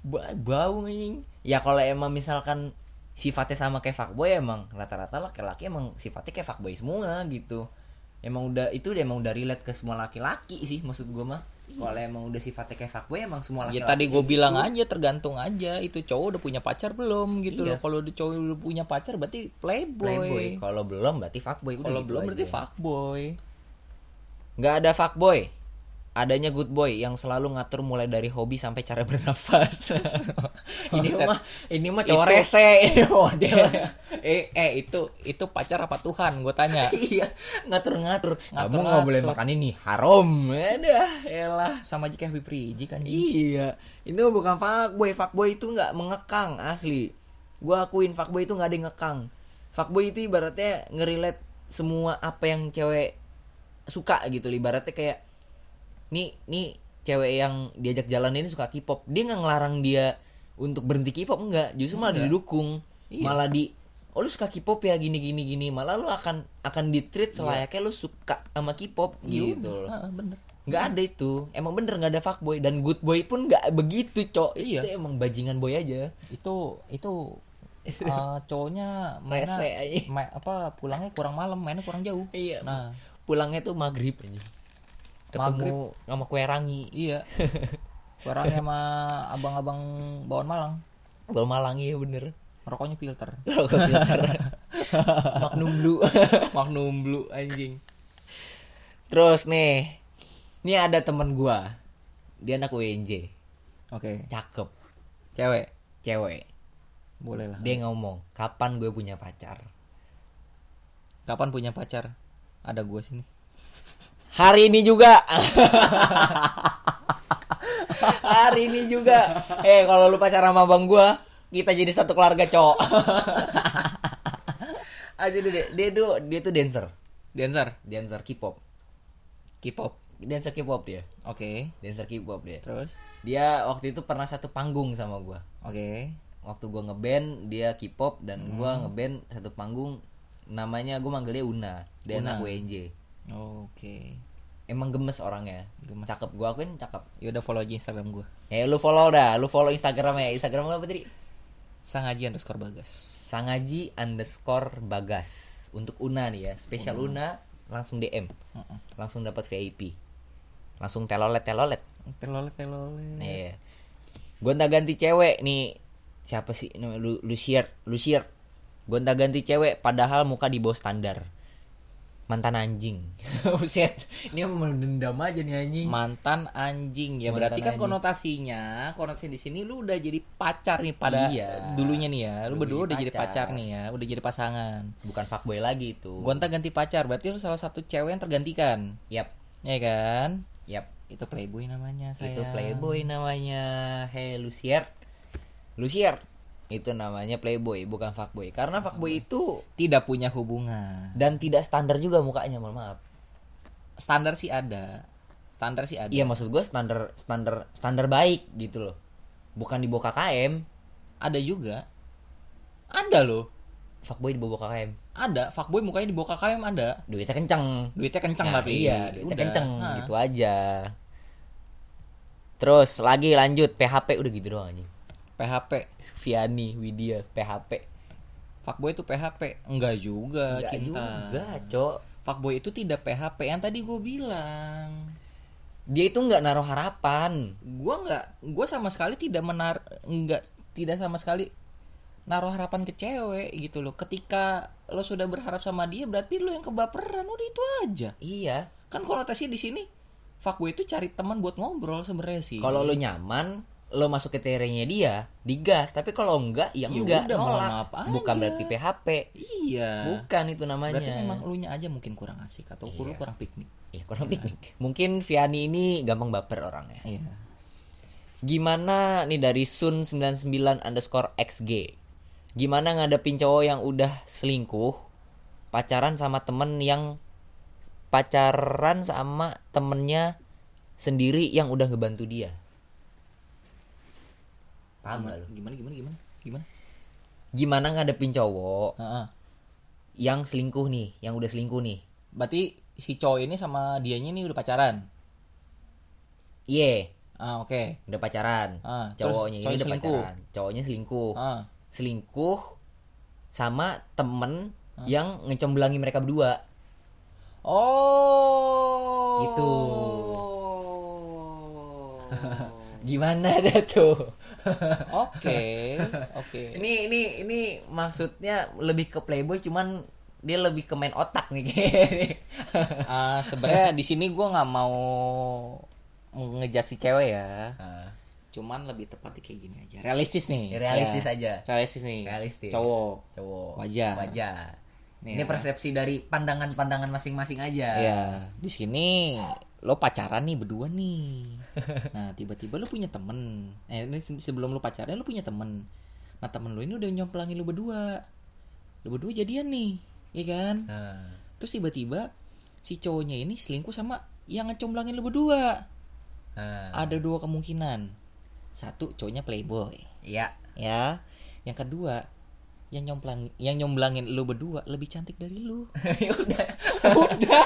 Ba baung anjing. Ya kalau emang misalkan sifatnya sama kayak fuckboy emang rata-rata laki-laki emang sifatnya kayak fuckboy semua gitu emang udah itu udah emang udah relate ke semua laki-laki sih maksud gue mah kalau emang udah sifatnya kayak fuckboy emang semua Ya laki-laki tadi gue bilang gitu. aja tergantung aja itu cowok udah punya pacar belum gitu Iya. loh. Kalau udah cowok udah punya pacar berarti playboy. playboy kalau belum berarti fuckboy Kalau gitu belum aja. berarti fuckboy. nggak ada fuckboy adanya good boy yang selalu ngatur mulai dari hobi sampai cara bernafas. Ini Bangsat. mah ini mah cowok rese ini model. Eh eh itu itu pacar apa Tuhan? Gue tanya. iya. Ngatur-ngatur kamu nggak boleh makan ini haram. Ada. Elah Sama kayak Habib Rizik kan. iya. Itu bukan fuckboy. Fuckboy itu nggak mengekang asli. Gua akuin fuckboy itu nggak ada yang ngekang. Fuckboy itu ibaratnya ngerelate semua apa yang cewek suka gitu. Ibaratnya kayak nih nih cewek yang diajak jalan ini suka K-pop. Dia nggak ngelarang dia untuk berhenti K-pop enggak justru malah Enggak. didukung. Iya. malah di oh lu suka K-pop ya gini gini gini. Malah lu akan akan di treat selayaknya lu suka sama K-pop. Iya gitu loh udah, ah, bener. nggak ada itu. Emang bener nggak ada fuckboy. Dan good boy pun nggak begitu cok. Iya. itu emang bajingan boy aja. Itu itu eh, cowoknya mainnya ma- apa pulangnya kurang malam, mainnya kurang jauh. iya. Nah, pulangnya tuh maghrib aja ketemu sama kue rangi iya. Orangnya sama abang-abang bawaan Malang, Bal Malang iya bener rokoknya filter. Rokok filter. Magnum Blue Magnum Blue anjing terus nih ini ada temen gua dia anak UNJ Oke, cakep cewek. cewek Boleh lah. dia ngomong kapan gue punya pacar Kapan punya pacar? Ada gue sini. Hari ini juga. Hari ini juga. Eh, kalau lu pacaran sama abang gua, kita jadi satu keluarga, cowok. Aja deh, dia, dia tuh dia tuh dancer. Dancer, Dancer K-pop. K-pop. Dancer K-pop dia. Oke. Dancer K-pop dia. Terus? Dia waktu itu pernah satu panggung sama gua. Oke. Waktu gua ngeband, dia K-pop dan gua ngeband satu panggung namanya gua manggilnya Una. Dia Una. anak. Oke. Emang gemes orangnya. Gemes. Cakep gua akuin cakep. Ya udah follow aja Instagram gue. Ya lu follow dah, lu follow Instagram ya. Instagram lu apa tadi? Sangaji underscore bagas. Sangaji underscore bagas untuk Una nih ya. Spesial Una langsung DM, Heeh. langsung dapat VIP, langsung telolet telolet. Telolet telolet. Iya. Gonta ganti cewek nih. Siapa sih? Namanya Lu Lucier, Lucier. Gonta ganti cewek padahal muka di bawah standar. Mantan anjing. Buset. Ini mau mendendam aja nih anjing. Mantan anjing ya Mantan berarti kan anjing. konotasinya konotasi di sini lu udah jadi pacar nih pada Iya. dulunya nih ya lu berdua udah jadi pacar. pacar nih ya udah jadi pasangan Bukan fuckboy lagi itu. gonta ganti pacar berarti lu salah satu cewek yang tergantikan Yap, ya kan yap. itu playboy namanya saya Itu playboy namanya. Hey Lucier. Lucier. Itu namanya playboy, bukan fuckboy. Karena fuckboy itu tidak punya hubungan dan tidak standar juga mukanya, mohon maaf. standar sih ada standar sih ada Iya, maksud gue standar standar standar baik gitu loh. Bukan di bawah KKM. ada juga ada loh Fuckboy di bawah KKM. ada fuckboy mukanya di bawah KKM ada Duitnya kenceng. duitnya kencang Nah, tapi iya, duitnya Udah. kenceng Hah. gitu aja. Terus lagi lanjut PHP udah gitu doang anjing. PHP Viani, Widya, PHP. fuckboy itu PHP enggak juga Enggak cinta juga, Cok. fuckboy itu tidak PHP yang tadi gue bilang Dia itu nggak naruh harapan. gua nggak gua sama sekali tidak menar nggak tidak sama sekali naruh harapan ke cewek gitu loh ketika lo sudah berharap sama dia berarti lo yang kebaperan udah itu aja Iya. kan konotasinya di sini fuckboy itu cari teman buat ngobrol sebenarnya sih Kalau lo nyaman, lo masuk ke dia, digas. Tapi kalau enggak, ya Ya enggak, udah, nolak. aja. Bukan berarti PHP. iya Bukan itu namanya. berarti memang lu nya aja mungkin kurang asik atau lu Iya. kurang piknik Iya, kurang piknik. Mungkin Viani ini gampang baper orangnya. iya Gimana nih dari Sun99 underscore XG Gimana ngadepin cowok yang udah selingkuh Pacaran sama temen yang Pacaran sama temennya Sendiri yang udah ngebantu dia Paham gak lu? gimana gimana gimana? Gimana? Gimana ngadepin cowok Heeh. Yang selingkuh nih Yang udah selingkuh nih? Berarti si cowok ini sama dianya ini udah pacaran? Iya. Ah oke. Udah pacaran. Ah, Cowoknya ini udah selingkuh. pacaran. Cowoknya selingkuh. Ah. Selingkuh sama temen yang ngecombelangi mereka berdua. Oh. Gitu. gimana dah tuh Oke, oke. ini ini ini maksudnya lebih ke playboy cuman dia lebih ke main otak nih. Ah, sebenarnya di sini gua nggak mau ngejar si cewek ya. Ah, Cuman lebih tepatnya kayak gini aja. Realistis nih. realistis Ya. aja Realistis nih. realistis Cowok. cowok Wajar. wajar Nih ini ya. persepsi dari pandangan-pandangan masing-masing aja Ya, di sini lo pacaran nih berdua nih. Nah, tiba-tiba lo punya temen. Eh, ini se- sebelum lo pacaran lo punya temen. Nah, temen lo ini udah nyomplangin lo berdua. Lo berdua jadian nih, iya kan? Nah, Terus tiba-tiba si cowoknya ini selingkuh sama yang ngecomblangin lo berdua. nah. Ada dua kemungkinan. Satu, cowoknya playboy. Iya. Ya. Yang kedua, yang nyomplang yang nyomblangin lo berdua lebih cantik dari lo. Ya udah udah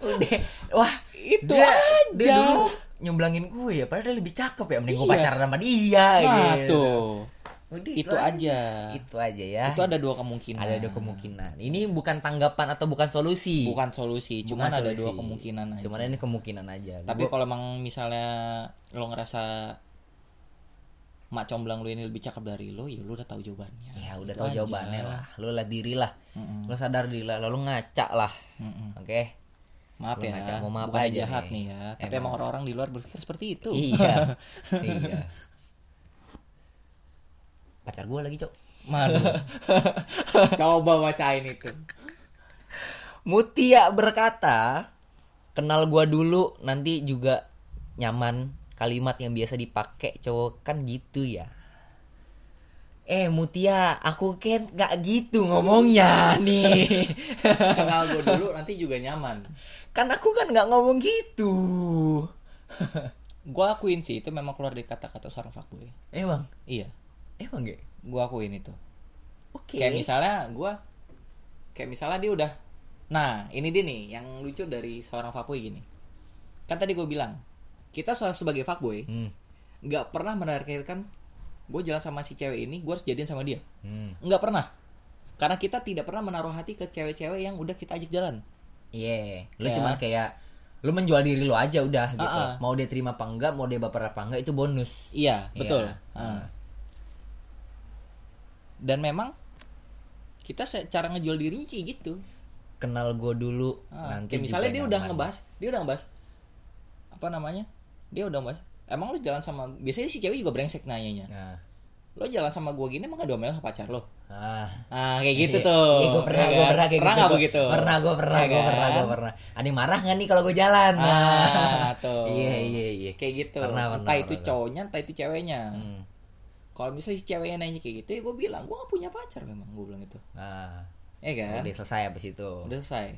udah wah Itu dia, aja. dia dulu nyomblangin gue ya padahal dia lebih cakep ya mending gue Iya. pacaran sama dia Nah, gitu. tuh. Udah, Itu aja. itu aja ya Itu ada dua kemungkinan. ada dua kemungkinan ini bukan tanggapan atau bukan solusi Bukan solusi, Bukan cuman ada solusi. dua kemungkinan aja. cuman ini kemungkinan aja Tapi kalau emang misalnya lo ngerasa mak comblang lo ini lebih cakep dari lo, ya lo udah tahu jawabannya. ya udah Itu tahu aja. jawabannya lah lu lah diri lah Mm-mm. lu sadar diri lah lalu ngaca lah Mm-mm. oke Maaf Lu ya, mau maaf bukan aja jahat nih. nih ya. Tapi Emang. emang orang-orang di luar berpikir seperti itu. iya iya pacar gue lagi cok Malu. Coba bacain itu. Mutia berkata, kenal gua dulu nanti juga nyaman kalimat yang biasa dipakai cowok kan gitu ya. Eh Mutia, aku kan nggak gitu ngomongnya nih. Kenal gue dulu nanti juga nyaman. kan aku kan nggak ngomong gitu. Gue akuin sih itu memang keluar dari kata-kata seorang fuckboy. Emang, Iya, emang gak? gue akuin itu. Oke. Kayak misalnya gue, kayak misalnya dia udah, nah ini dia nih yang lucu dari seorang fuckboy gini. Kan tadi gue bilang, kita se- sebagai fuckboy Hmm. nggak pernah menargetkan gue jalan sama si cewek ini, gue harus jadian sama dia. Hmm. Nggak pernah. Karena kita tidak pernah menaruh hati ke cewek-cewek yang udah kita ajak jalan. Iya, lu Ya. cuman kayak lu menjual diri lu aja udah gitu. Ah, ah. Mau dia terima apa enggak, mau dia baper apa enggak itu bonus. Iya, betul. Iya. Ah. Dan memang kita cara ngejual dirinya kayak gitu. Kenal gue dulu Ah, nanti kayak misalnya dia udah ngebahas, dia udah ngebahas apa namanya? Dia udah ngebahas. Emang lu jalan sama biasanya si cewek juga brengsek nanyanya. Nah. Lo jalan sama gua gini emang gak domel sama pacar lo? Ah. Ah, kayak gitu Iya, tuh. Iya, gue pernah, ya gue kan? pernah kayak Pernah gitu. Gua- begitu? Pernah, gue pernah, Ya gue pernah, gue kan? pernah. Ada yang marah nggak nih kalau gue jalan? Ah, tuh. Iya, iya, iya. Kayak gitu. Pernah, entah pernah, itu pernah. cowoknya, entah itu ceweknya. Hmm. Kalau misalnya si ceweknya nanya kayak gitu, ya gue bilang, gue gak punya pacar memang, gue bilang itu. Ah, Ya kan? udah selesai abis itu. Udah selesai.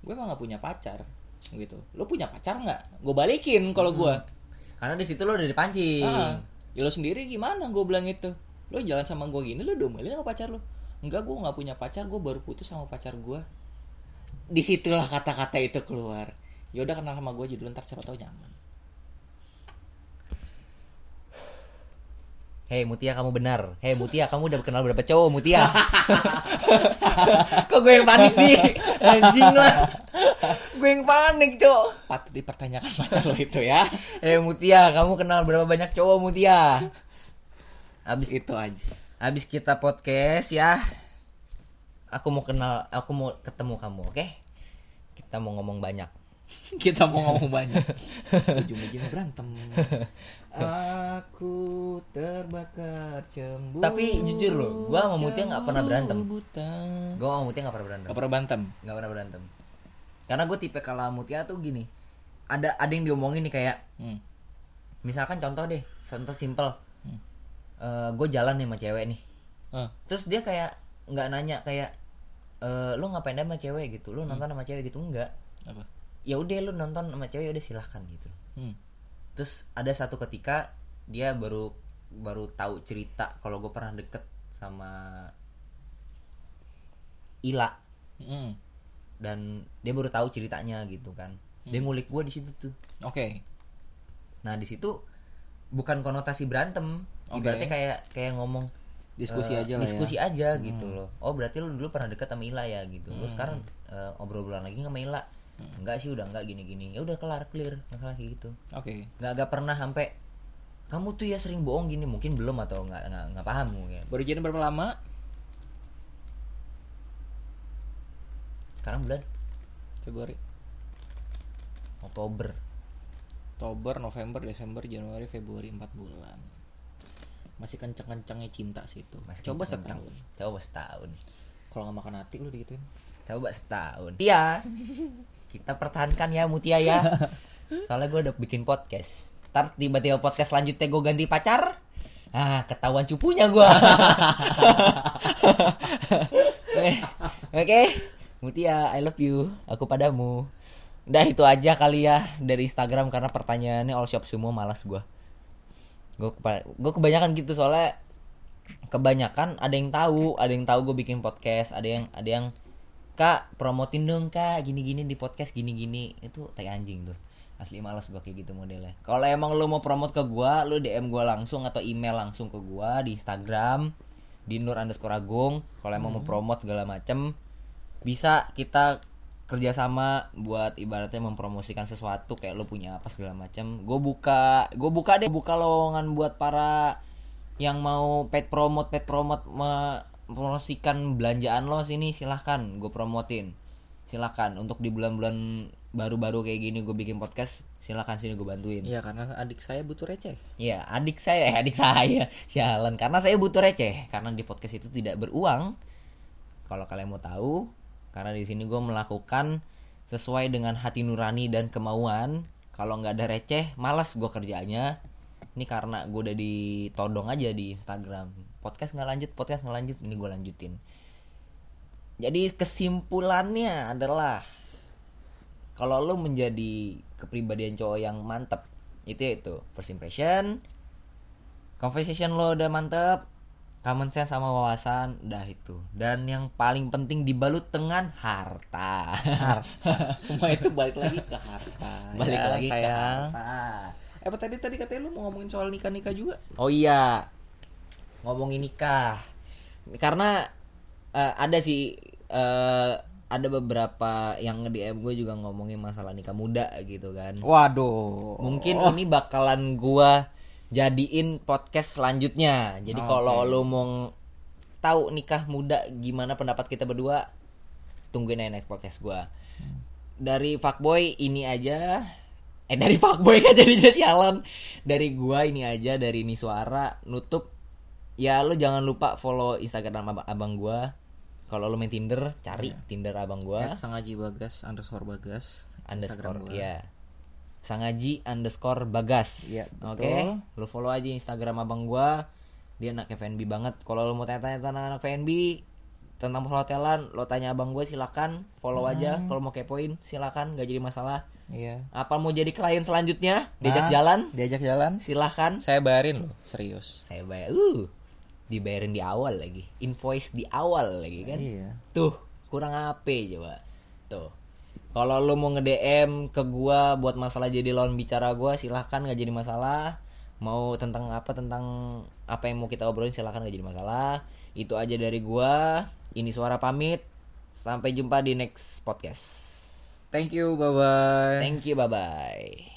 Gue emang gak punya pacar. Gitu. Lo punya pacar nggak? Gue balikin kalau gue. Karena di situ lo udah dipancing. Ah, ya lo sendiri gimana? Gue bilang itu. Lo jalan sama gue gini, lo domelin sama pacar lo? Enggak, gue nggak punya pacar. Gue baru putus sama pacar gue. Di situlah kata-kata itu keluar. Ya udah kenal sama gue dulu ntar siapa tahu nyaman. Hei Mutia kamu benar. Hei Mutia kamu udah kenal berapa cowok Mutia? Kok gue yang panik sih? Anjing lah. gue yang panik cok. Patut dipertanyakan pacar lo itu ya. Hei Mutia kamu kenal berapa banyak cowok Mutia? Abis itu aja. Habis kita podcast ya. Aku mau kenal, aku mau ketemu kamu, oke? Kita mau ngomong banyak. Kita mau ngomong banyak. Ujung-ujungnya berantem. Aku terbakar cemburu. Tapi jujur loh, gua sama Mutia nggak pernah berantem. Buta. Gue sama Mutia gak pernah berantem. Gak pernah berantem. Gak pernah berantem. Karena gue tipe kalau Mutia tuh gini. Ada ada yang diomongin nih kayak, Hmm. misalkan contoh deh, contoh simple. Hmm. gue jalan nih sama cewek nih. Ah. Terus dia kayak nggak nanya kayak, e, lu ngapain sama cewek gitu? Lu nonton sama cewek gitu enggak? Apa? Ya udah lu nonton sama cewek udah silahkan gitu. Hmm. Terus ada satu ketika dia baru baru tahu cerita kalau gue pernah deket sama Ila Hmm. dan dia baru tahu ceritanya gitu kan dia ngulik gue di situ tuh Oke. nah di situ bukan konotasi berantem Oke. ibaratnya kayak kayak ngomong Diskusi eh, aja lah ya. Hmm. diskusi aja gitu loh oh berarti lu dulu pernah deket sama Ila ya gitu lu sekarang eh, obrol-obrolan lagi sama Ila Hmm. enggak sih udah enggak gini-gini ya udah kelar clear masalah kayak gitu Oke. nggak agak pernah sampai kamu tuh ya sering bohong gini mungkin belum atau nggak nggak nggak paham mungkin Baru jadi berapa lama? sekarang bulan Februari. Oktober Oktober, November, Desember, Januari, Februari 4 bulan. Masih kenceng-kencengnya cinta sih itu. Masih Coba kenceng-kenceng. setahun. coba setahun Kalau nggak makan hati lu digituin. coba setahun iya kita pertahankan ya Mutia ya. Soalnya gue udah bikin podcast. Ntar tiba-tiba podcast selanjutnya gue ganti pacar ah ketahuan cupunya gue oke. Mutia I love you. Aku padamu. Udah itu aja kali ya dari Instagram karena pertanyaannya all shop semua malas gue gue gue kebanyakan gitu soalnya kebanyakan ada yang tahu ada yang tahu gue bikin podcast ada yang ada yang kak promotin dong kak gini gini di podcast gini gini itu tai anjing tuh. Asli malas gue kayak gitu modelnya. Kalau emang lu mau promote ke gue lu dm gue langsung atau email langsung ke gue di instagram di nur underscore agung. Kalau emang mau promote segala macem bisa kita kerjasama buat ibaratnya mempromosikan sesuatu kayak lo punya apa segala macam gue buka gue buka deh buka lowongan buat para yang mau paid promote paid promote mempromosikan belanjaan lo sini silahkan gue promotin silahkan untuk di bulan-bulan baru-baru kayak gini gue bikin podcast silahkan sini gue bantuin Iya, karena adik saya butuh receh. Iya, adik saya, eh, adik saya, sialan. Karena saya butuh receh, karena di podcast itu tidak beruang. Kalau kalian mau tahu, karena di sini gue melakukan sesuai dengan hati nurani dan kemauan. Kalau nggak ada receh, malas gue kerjanya. Ini karena gue udah ditodong aja di Instagram. Podcast nggak lanjut, podcast nggak lanjut, ini gue lanjutin. Jadi kesimpulannya adalah kalau lo menjadi kepribadian cowok yang mantep itu itu first impression conversation lo udah mantep common sense sama wawasan udah itu dan yang paling penting dibalut dengan harta Semua itu balik lagi ke harta. balik Ya, lagi ke sayang. harta Eh, apa tadi tadi katanya lu mau ngomongin soal nikah-nikah juga? oh iya ngomongin nikah. Karena eh, ada sih eh, ada beberapa yang nge DM gue juga ngomongin masalah nikah muda gitu kan. Waduh. mungkin ini bakalan gua jadiin podcast selanjutnya. Jadi kalau lo mau tahu nikah muda gimana pendapat kita berdua tungguin aja next podcast gua. Dari fuckboy ini aja. Eh dari fuckboy kan jadi sialan dari gua ini aja dari ini suara nutup ya lo jangan lupa follow instagram abang, abang gua. Kalau lo main tinder cari tinder abang gua. At Sangaji Bagas underscore Bagas underscore gua. ya sangaji underscore bagas. Iya, oke betul. lu follow aja instagram abang gua. Dia anak FNB banget. Kalau lu mau tanya-tanya tentang anak FNB tentang perhotelan lo tanya abang gue silakan follow aja. Hmm. kalau mau kepoin silakan gak jadi masalah. Iya. apa mau jadi klien selanjutnya? Diajak Nah, jalan? Diajak jalan. silahkan Saya bayarin loh, serius. saya bayar uh dibayarin di awal lagi invoice di awal lagi kan Iya. Tuh, kurang apa coba? Tuh. Kalau lu mau nge-DM ke gua buat masalah jadi lawan bicara gua silahkan nggak jadi masalah. Mau tentang apa tentang apa yang mau kita obrolin silahkan nggak jadi masalah. Itu aja dari gua. Ini suara pamit. Sampai jumpa di next podcast. Thank you, bye bye. Thank you, bye bye.